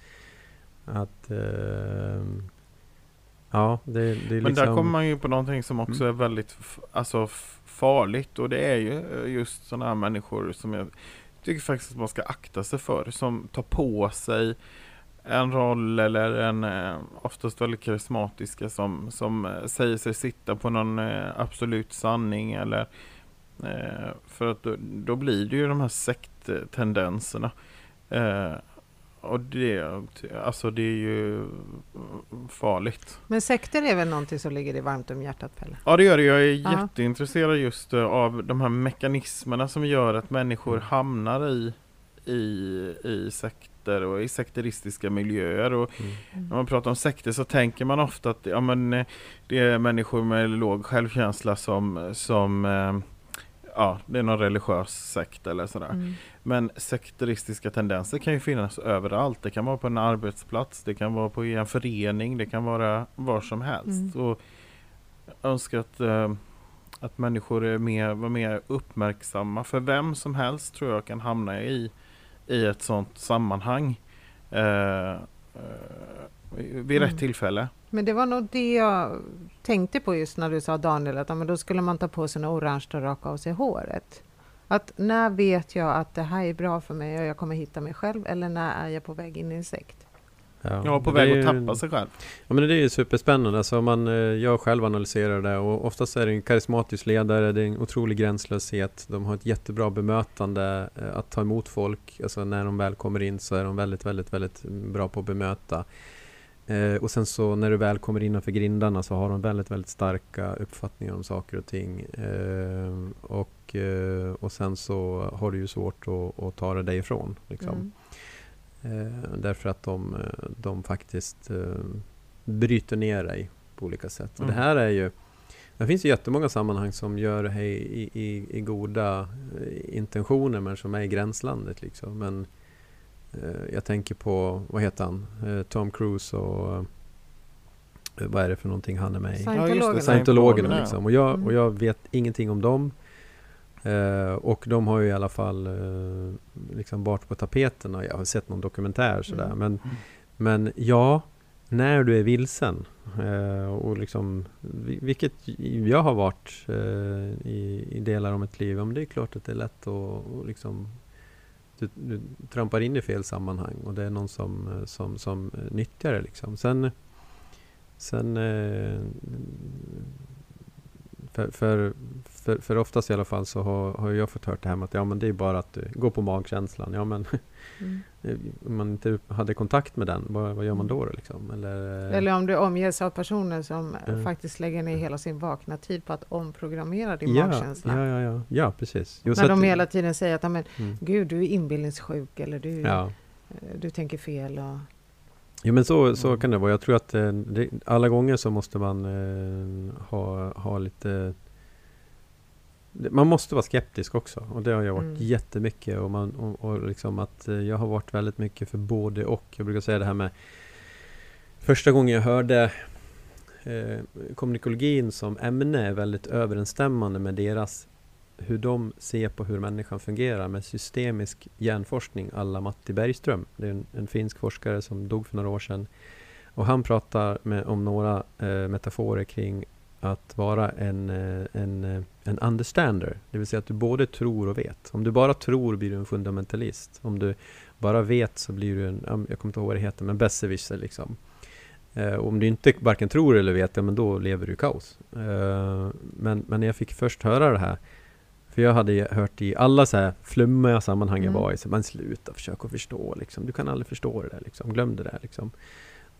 att eh, ja, det, det är liksom... Men där kommer man ju på någonting som också Mm. är väldigt alltså, farligt och det är ju eh, just sådana här människor som jag tycker faktiskt att man ska akta sig för. Som tar på sig en roll eller en eh, oftast väldigt karismatiska som, som eh, säger sig sitta på någon eh, absolut sanning eller för att då, då blir det ju de här sekttendenserna. Och det, alltså det är ju farligt. Men sekter är väl någonting som ligger dig varmt om hjärtat, Pelle? Ja det gör det. Jag är Ja. jätteintresserad just av de här mekanismerna som gör att människor Mm. hamnar i, i, i sekter och i sekteristiska miljöer. Och Mm. när man pratar om sekter så tänker man ofta att ja, men, eh, det är människor med låg självkänsla som, som eh, ja, det är någon religiös sekt eller sådär. Mm. Men sekteristiska tendenser kan ju finnas överallt. Det kan vara på en arbetsplats, det kan vara på en förening, det kan vara var som helst. Mm. Och jag önskar att, eh, att människor är mer, var mer uppmärksamma. För vem som helst tror jag kan hamna i, i ett sådant sammanhang. Eh, vid Mm. rätt tillfälle. Men det var nog det jag tänkte på just när du sa Daniel, att ja, men då skulle man ta på sig något orange och raka av sig håret. Att när vet jag att det här är bra för mig och jag kommer hitta mig själv eller när är jag på väg in i en sekt? Var på det är väg ju- att tappa sig själv. Ja men det är ju superspännande. Alltså man, eh, jag själv analyserar det och oftast är det en karismatisk ledare, det är en otrolig gränslöshet. De har ett jättebra bemötande, eh, att ta emot folk. Alltså när de väl kommer in så är de väldigt, väldigt, väldigt bra på att bemöta. Eh, och sen så när du väl kommer innanför grindarna så har de väldigt, väldigt starka uppfattningar om saker och ting. Och, och sen så har du ju svårt att, att ta det därifrån. Liksom. Mm. Eh, därför att de, eh, de faktiskt eh, bryter ner dig på olika sätt. Och Mm. det här är ju det finns ju jättemånga sammanhang som gör det här i, i, i goda intentioner men som är i gränslandet. Liksom. Men eh, jag tänker på, vad heter han, eh, Tom Cruise och eh, vad är det för någonting han är med i? Scientologerna. Scientologerna Ja. liksom. Och jag, Mm. och jag vet ingenting om dem. Eh, och de har ju i alla fall eh, liksom varit på tapeten och jag har sett någon dokumentär sådär. Mm. Men, men ja, när du är vilsen eh, och liksom, vi- vilket jag har varit eh, i, i delar av mitt liv, men det är klart att det är lätt att och liksom du, du trampar in i fel sammanhang och det är någon som, eh, som, som nyttjar det liksom. Sen, sen eh, för, för, för, för oftast i alla fall så har, har jag fått hört det här med att ja men det är bara att du går på magkänslan. Ja men Mm. (laughs) om man inte hade kontakt med den, vad, vad gör man då? då liksom? Eller, Eller om du omges av personer som eh, Ja. faktiskt lägger ner hela sin vakna tid på att omprogrammera din ja, magkänsla. ja, ja, ja, ja, precis. Jo, När de att- hela tiden säger att "Ja, men, mm, Gud, du är inbillningssjuk eller du, ja. eh, du tänker fel. Och, Jo men så, så Mm. kan det vara. Jag tror att eh, det, alla gånger så måste man eh, ha, ha lite man måste vara skeptisk också och det har jag varit Mm. jättemycket och, man, och, och liksom att eh, jag har varit väldigt mycket för både och. Jag brukar säga det här med första gången jag hörde eh, kommunikologin som ämne är väldigt överensstämmande med deras hur de ser på hur människan fungerar med systemisk hjärnforskning alla Matti Bergström. Det är en, en finsk forskare som dog för några år sedan. Och han pratar med, om några eh, metaforer kring att vara en, eh, en, eh, en understander. Det vill säga att du både tror och vet. Om du bara tror blir du en fundamentalist. Om du bara vet så blir du en, ja, jag kommer inte ihåg vad det heter, men besserwisser liksom. Eh, om du inte varken tror eller vet, ja, men då lever du i kaos. Eh, men, men när jag fick först höra det här, för jag hade hört i alla så här flummiga sammanhang jag Mm. var i, så man sluta försöka förstå liksom. Du kan aldrig förstå det där liksom. Glöm det där liksom.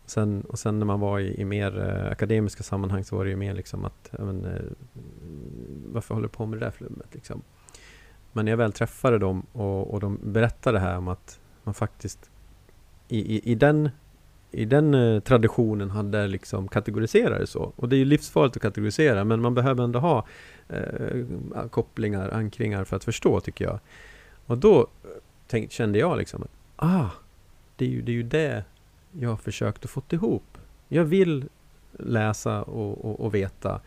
Sen, och sen när man var i, i mer eh, akademiska sammanhang så var det ju mer liksom att, men, eh, varför håller du på med det där flummet liksom? Men när jag väl träffade dem och, och de berättade det här om att man faktiskt i, i, i den, i den eh, traditionen hade liksom kategoriserat det så. Och det är ju livsfarligt att kategorisera men man behöver ändå ha eh, kopplingar, ankringar för att förstå tycker jag. Och då eh, tänk, kände jag liksom att ah, det är, ju, det är ju det jag har försökt att få ihop. Jag vill läsa och, och, och veta.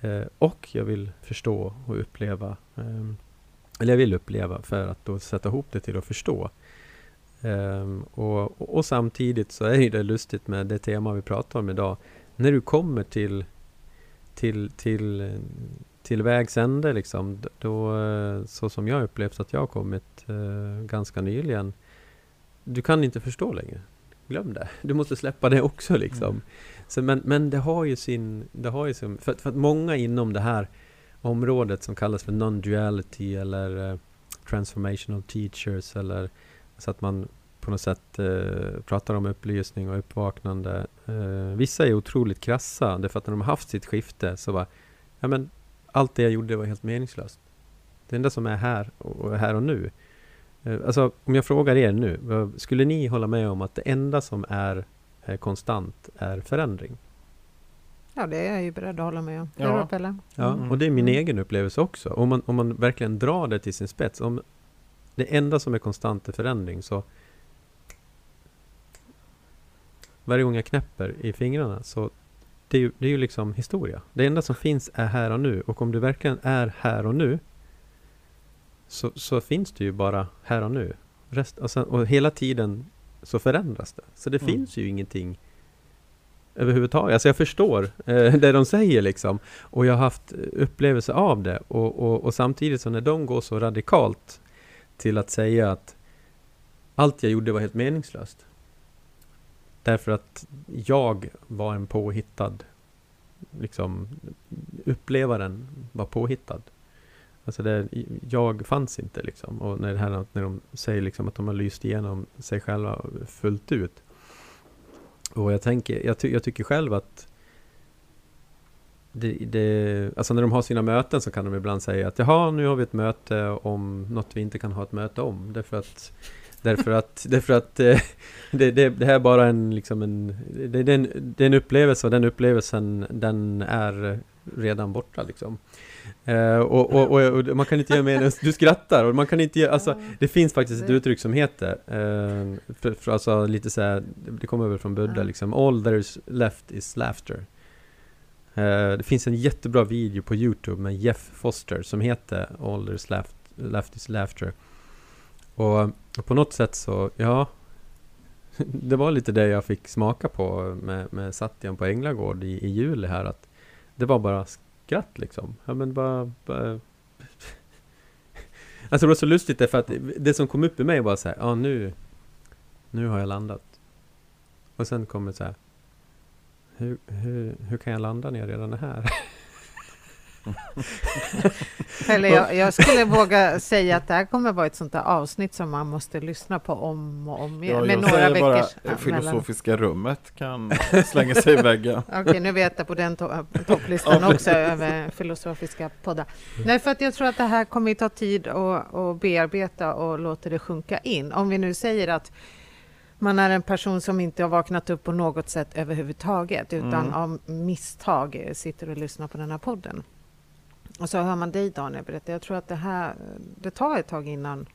Eh, och jag vill förstå och uppleva. Eh, eller jag vill uppleva för att då sätta ihop det till att förstå. Um, och, och, och, samtidigt så är det lustigt med det tema vi pratar om idag. När du kommer till, till, till, till vägs ände, liksom, då, eh, så som jag upplevt att jag har kommit uh, ganska nyligen. Du kan inte förstå längre. Glöm det. Du måste släppa det också. Liksom. Mm. Så, men, men det har ju sin... Det har ju sin för, för att många inom det här området som kallas för non-duality eller uh, transformational teachers eller så att man på något sätt uh, pratar om upplysning och uppvaknande. Uh, vissa är otroligt krassa därför att när de har haft sitt skifte så var ja men allt det jag gjorde var helt meningslöst. Det enda som är här och, och här och nu. Alltså om jag frågar er nu, skulle ni hålla med om att det enda som är konstant är förändring? Ja, det är jag ju beredd att hålla med om. Ja, Pelle. ja mm. och det är min mm. egen upplevelse också. Om man, om man verkligen drar det till sin spets. Om det enda som är konstant är förändring så varje gång jag knäpper i fingrarna så det är, ju, det är ju liksom historia. Det enda som finns är här och nu. Och om du verkligen är här och nu så, så finns det ju bara här och nu. Rest, och, sen, och hela tiden så förändras det. Så det mm. finns ju ingenting överhuvudtaget. Alltså jag förstår eh, (laughs) det de säger liksom. Och jag har haft upplevelse av det. Och, och, och, samtidigt så när de går så radikalt till att säga att allt jag gjorde var helt meningslöst. Därför att jag var en påhittad, liksom upplevaren var påhittad. Alltså det, jag fanns inte liksom. Och när, det här, när de säger liksom att de har lyst igenom sig själva fullt ut. Och jag, tänker, jag, ty jag tycker själv att det, det, alltså när de har sina möten så kan de ibland säga att jaha, nu har vi ett möte om något vi inte kan ha ett möte om. Därför att, därför att, (laughs) därför att eh, det, det, det här är bara en, liksom en, det, det, är en, det är en upplevelse och den upplevelsen den är redan borta liksom. Uh, och, och, och, man kan inte göra mer än, (laughs) du skrattar och man kan inte göra, alltså det finns faktiskt ett uttryck som heter, uh, för, för alltså lite så här, det kommer väl från Buddha liksom, all there is left is laughter. Uh, det finns en jättebra video på Youtube med Jeff Foster som heter All there is left, left is laughter. Och, och på något sätt så, ja, (laughs) det var lite det jag fick smaka på med, med Satyan på Änglagård i, i juli här, att det var bara skratt liksom. Ja men bara... bara (laughs) alltså det var så lustigt därför att det som kom upp i mig var så här, ja nu... Nu har jag landat. Och sen kommer det så här. Hur, hur, hur kan jag landa när jag redan är här? (laughs) (laughs) Eller jag, jag, skulle våga säga att det här kommer vara ett sånt där avsnitt som man måste lyssna på om och om igen. Ja, med några veckors bara filosofiska mellan. rummet kan (laughs) slänga sig i väggen. Okej, okay, nu vet jag på den to topplistan också över filosofiska poddar. Nej, för att jag tror att det här kommer ta tid att, att bearbeta och låta det sjunka in. Om vi nu säger att man är en person som inte har vaknat upp på något sätt överhuvudtaget, utan mm. av misstag sitter och lyssnar på den här podden. Och så hör man dig Daniel berätta. Jag tror att det här, det tar ett tag innan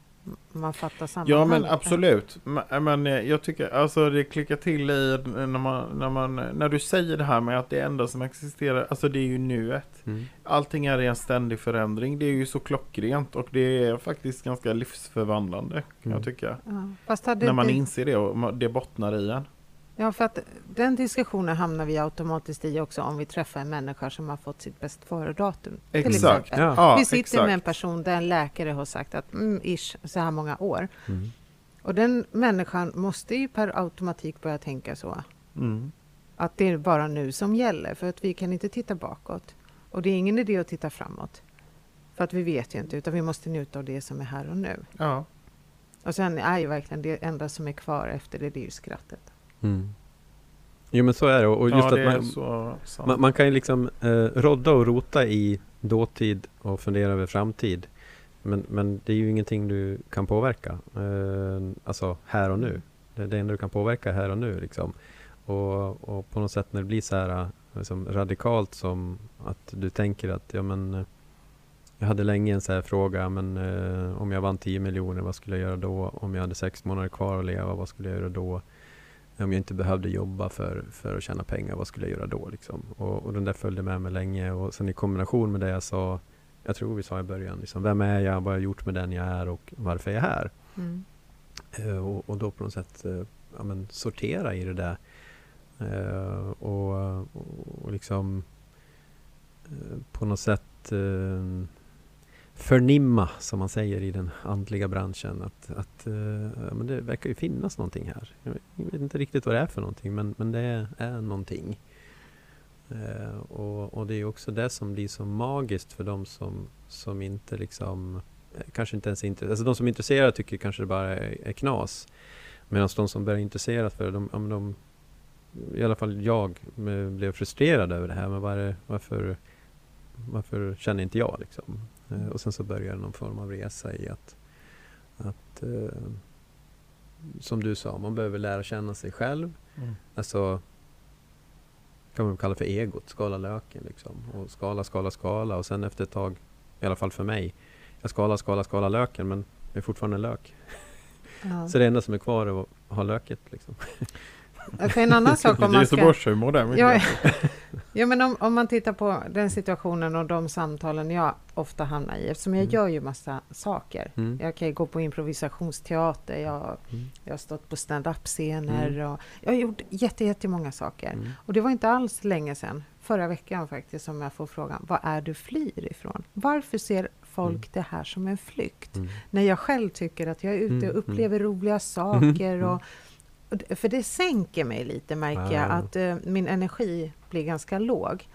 man fattar sammanhanget. Ja men absolut. Men jag tycker alltså det klickar till i när man, när man, när du säger det här med att det enda som existerar, alltså det är ju nuet. Mm. Allting är i en ständig förändring. Det är ju så klockrent och det är faktiskt ganska livsförvandlande kan mm. jag tycka. Ja, när man det... inser det och det bottnar i en. Ja, för att den diskussionen hamnar vi automatiskt i också om vi träffar en människa som har fått sitt bäst före-datum. Exakt. Ja. vi sitter exakt. med en person där en läkare har sagt att mm, ish, så här många år. Mm. Och den människan måste ju per automatik börja tänka så. Mm. Att det är bara nu som gäller, för att vi kan inte titta bakåt. Och det är ingen idé att titta framåt. För att vi vet ju inte, utan vi måste njuta av det som är här och nu. Ja. Och sen är ju verkligen det enda som är kvar efter det, det är ju skrattet. Mm. Jo men så är det. Och just ja, att man, man, man, kan ju liksom eh, rodda och rota i dåtid och fundera över framtid. Men, men det är ju ingenting du kan påverka. Eh, alltså här och nu. Det, det enda du kan påverka är här och nu. Liksom. Och, och på något sätt när det blir så här liksom radikalt som att du tänker att ja men jag hade länge en så här fråga, men eh, om jag vann 10 miljoner, vad skulle jag göra då? Om jag hade sex månader kvar att leva, vad skulle jag göra då? Om jag inte behövde jobba för, för att tjäna pengar, vad skulle jag göra då? Liksom? Och, och den där följde med mig länge. Och sen i kombination med det jag sa, jag tror vi sa i början, liksom, vem är jag, vad har jag gjort med den jag är och varför är jag här? Mm. Eh, och, och då på något sätt eh, ja, men sortera i det där. Eh, och, och, liksom på något sätt förnimma, som man säger i den andliga branschen, att, att eh, ja, men det verkar ju finnas någonting här. Jag vet inte riktigt vad det är för någonting, men, men det är, är någonting. Eh, och, och det är också det som blir så magiskt för de som, som inte liksom eh, kanske inte ens är intresserade. Alltså de som är intresserade tycker kanske det bara är, är knas. Medan de som börjar intressera för det, de, om de, i alla fall jag, eh, blev frustrerad över det här. Men var det, varför, varför känner inte jag liksom? Eh, och sen så börjar någon form av resa i att, att eh, som du sa, man behöver lära känna sig själv. Mm. Alltså kan man kalla för egot, skala löken liksom. Och skala, skala, skala och sen efter ett tag, i alla fall för mig, jag skalar, skalar, skalar löken men det är fortfarande lök. Ja. (laughs) Så det enda som är kvar är att ha löket liksom. För en annan (laughs) sak om Det är man ska... Göteborgshumor där. Ja. Ja, men om, om man tittar på den situationen och de samtalen jag ofta hamnar i, eftersom jag Mm. gör ju massa saker. Mm. Jag kan ju gå på improvisationsteater, jag, Mm. jag har stått på stand-up-scener Mm. och jag har gjort jätte, jättemånga saker. Mm. Och det var inte alls länge sedan, förra veckan faktiskt, som jag får frågan, vad är du flyr ifrån? Varför ser folk Mm. det här som en flykt? När jag själv tycker att jag är ute och upplever roliga saker. Och, för det sänker mig lite, märker jag, Ah. att eh, min energi blir ganska låg.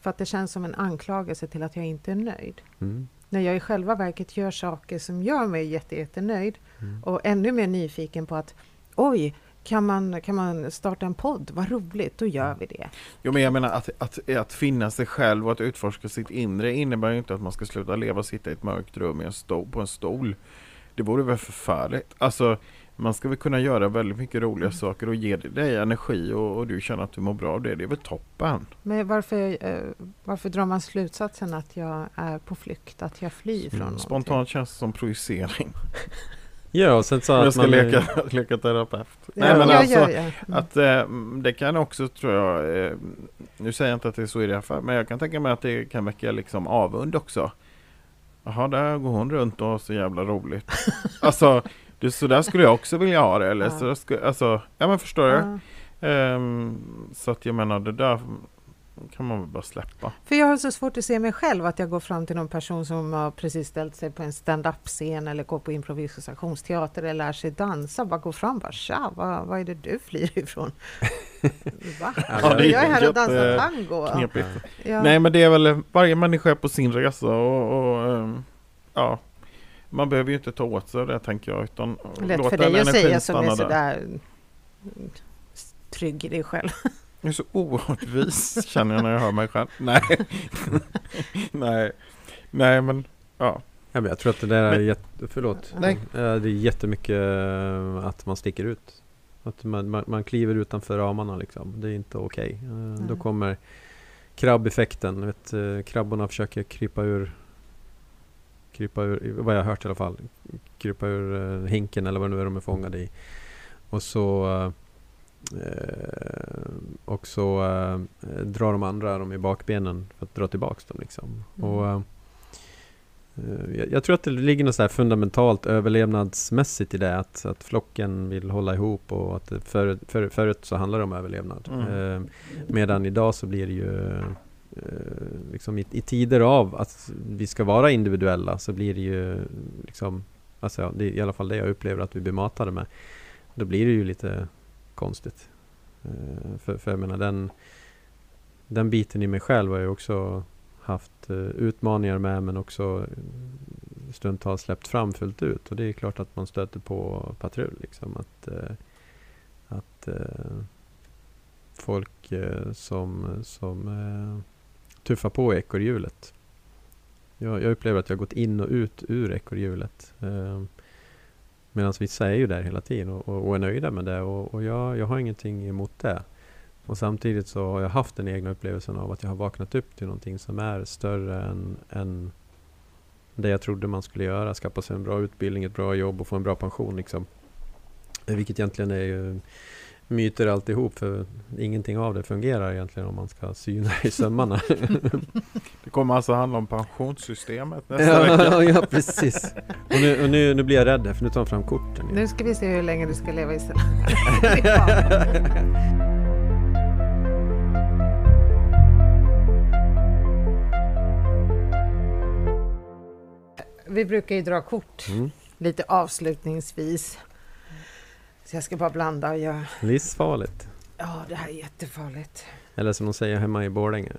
För att det känns som en anklagelse till att jag inte är nöjd. Mm. När jag i själva verket gör saker som gör mig jätte, jättenöjd Mm. och ännu mer nyfiken på att oj, kan man, kan man starta en podd? Vad roligt, då gör vi det. Jo men jag menar att, att, att finna sig själv och att utforska sitt inre innebär ju inte att man ska sluta leva och sitta i ett mörkt rum i en stol, på en stol. Det vore väl förfärligt. Alltså man ska väl kunna göra väldigt mycket roliga saker och ge dig energi och, och du känner att du mår bra av det. Det är väl toppen. Men varför, eh, varför drar man slutsatsen att jag är på flykt, att jag flyr från någonting? Spontant känns det som projicering. Ja, och sen så Om jag att ska man... leka, (laughs) leka terapeut. Ja, Nej men ja, alltså ja, ja. Mm. att eh, det kan också tror jag, eh, nu säger jag inte att det är så i det här fallet, men jag kan tänka mig att det kan väcka liksom avund också. Jaha, där går hon runt och har så jävla roligt. (laughs) alltså, det, så där skulle jag också vilja ha det. Eller Ja. så där skulle, alltså, ja men förstår du? Ja. Ehm, så att jag menar, det där kan man väl bara släppa. För jag har så svårt att se mig själv, att jag går fram till någon person som har precis ställt sig på en stand-up-scen eller går på improvisationsteater eller lär sig dansa. Bara gå fram och bara tja, vad, vad är det du flyr ifrån? (laughs) Va? Ja, det är jag är här och dansar tango. Knepigt. Ja. Nej men det är väl varje människa är på sin resa och, och ehm, ja, man behöver ju inte ta åt sig det tänker jag. Utan Lätt låta för dig att säga som är sådär mm, trygg i dig själv. Jag är så oerhört vis känner jag när jag hör mig själv. Nej, (laughs) nej, nej men ja. Ja, men jag tror att det där är jätte... Förlåt. Nej. Det är jättemycket eh, att man sticker ut. Att man, man, man kliver utanför ramarna liksom. Det är inte okej. Eh, Då Nej. kommer krabbeffekten. Vet, eh, krabborna försöker krypa ur krypa ur, vad jag har hört i alla fall, krypa ur eh, hinken eller vad nu är de är fångade i. Och så eh, och så eh, drar de andra dem i bakbenen för att dra tillbaks dem liksom. Mm. Och, eh, Jag, jag tror att det ligger något så här fundamentalt överlevnadsmässigt i det att, att flocken vill hålla ihop och att för, för, förut så handlar det om överlevnad. Mm. Eh, medan idag så blir det ju Eh, liksom i, i tider av att vi ska vara individuella så blir det ju liksom Alltså ja, det är i alla fall det jag upplever att vi blir matade med. Då blir det ju lite konstigt. Eh, för, för jag menar den Den biten i mig själv har jag också haft eh, utmaningar med men också stundtals släppt fram fullt ut. Och det är klart att man stöter på patrull. Liksom, att eh, att eh, folk eh, som, som eh, tuffa på ekorrhjulet. Jag, jag upplever att jag har gått in och ut ur ekorrhjulet. Eh, Medan vissa är ju där hela tiden och, och, och är nöjda med det. Och, och jag, jag har ingenting emot det. Och samtidigt så har jag haft den egna upplevelsen av att jag har vaknat upp till någonting som är större än, än det jag trodde man skulle göra. Skaffa sig en bra utbildning, ett bra jobb och få en bra pension. Liksom. Vilket egentligen är ju myter alltihop för ingenting av det fungerar egentligen om man ska syna i sömmarna. (laughs) Det kommer alltså handla om pensionssystemet nästa vecka. ja, (laughs) ja, precis. Och, nu, och nu, nu blir jag rädd här, för nu tar han fram korten. Nu ska vi se hur länge du ska leva i Sverige. (laughs) Vi brukar ju dra kort Mm. lite avslutningsvis. Så jag ska bara blanda och göra... Livsfarligt. Ja, det här är jättefarligt. Eller som de säger hemma i Borlänge.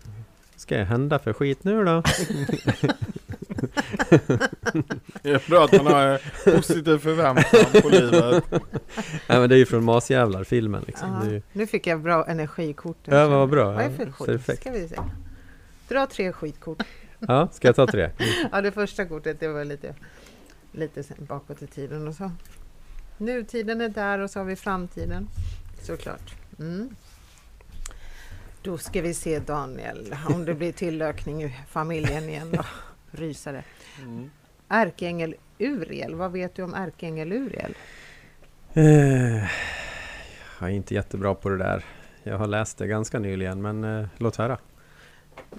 Ska jag hända för skit nu då? (laughs) Det är bra att man har en positiv förväntan på livet. Nej men det är ju från Masjävlar-filmen liksom. Ja, Det är ju, nu fick jag bra energikort. ja vad bra. Vad är det Ja, för skit? perfekt. Ska vi se. Dra tre skitkort. Ja, ska jag ta tre? (laughs) Ja, det första kortet det var lite, lite sen bakåt i tiden och så. Nutiden är där och så har vi framtiden. Såklart. Mm. Då ska vi se Daniel, om det blir tillökning i familjen igen då. Rysare. Ärkeängel Uriel, vad vet du om ärkeängel Uriel? Eh, Jag är inte jättebra på det där. Jag har läst det ganska nyligen men eh, låt höra.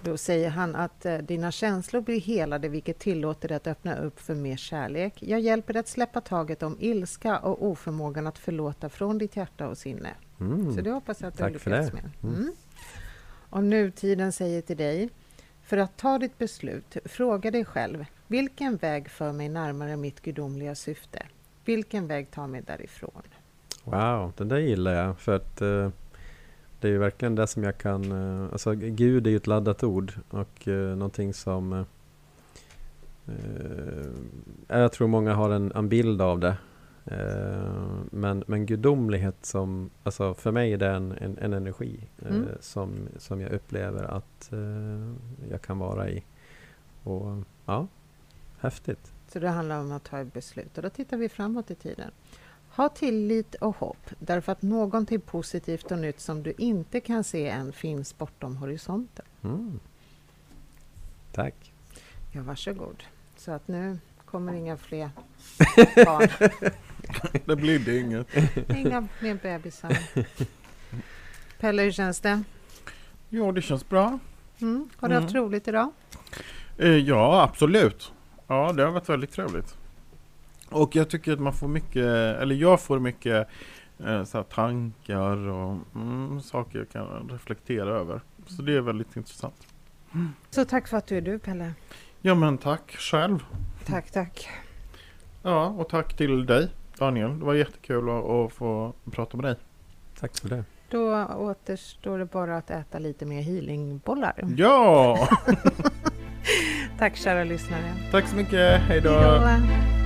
Då säger han att eh, dina känslor blir helade vilket tillåter dig att öppna upp för mer kärlek. Jag hjälper dig att släppa taget om ilska och oförmågan att förlåta från ditt hjärta och sinne. Mm. Så det hoppas jag att du Tack det. med. Mm. Mm. Och nutiden säger till dig, för att ta ditt beslut, fråga dig själv, vilken väg för mig närmare mitt gudomliga syfte? Vilken väg tar mig därifrån? Wow, det där gillar jag. För att eh, det är ju verkligen det som jag kan... Eh, alltså Gud är ju ett laddat ord och eh, någonting som... Eh, jag tror många har en, en bild av det. Men, men gudomlighet som... Alltså för mig är det en, en, en energi Mm. som, som jag upplever att jag kan vara i. Och ja, häftigt. Så det handlar om att ta ett beslut och då tittar vi framåt i tiden. Ha tillit och hopp därför att någonting positivt och nytt som du inte kan se än finns bortom horisonten. Mm. Tack. Ja, varsågod. Så att nu kommer inga fler (laughs) barn. Det blir inget. Inga mer bebisar. Pelle, hur känns det? Jo, det känns bra. Mm. Har du haft Mm. roligt idag? Eh, Ja, absolut. Ja, det har varit väldigt trevligt. Och jag tycker att man får mycket, eller jag får mycket eh, så här, tankar och mm, saker jag kan reflektera över. Så det är väldigt intressant. Så tack för att du är du, Pelle. Ja, men tack själv. Tack, tack. Ja, och tack till dig Daniel. Det var jättekul att, att få prata med dig. Tack för det. Då återstår det bara att äta lite mer healingbollar. Ja! (laughs) Tack kära lyssnare. Tack så mycket. Hej då! Hej då.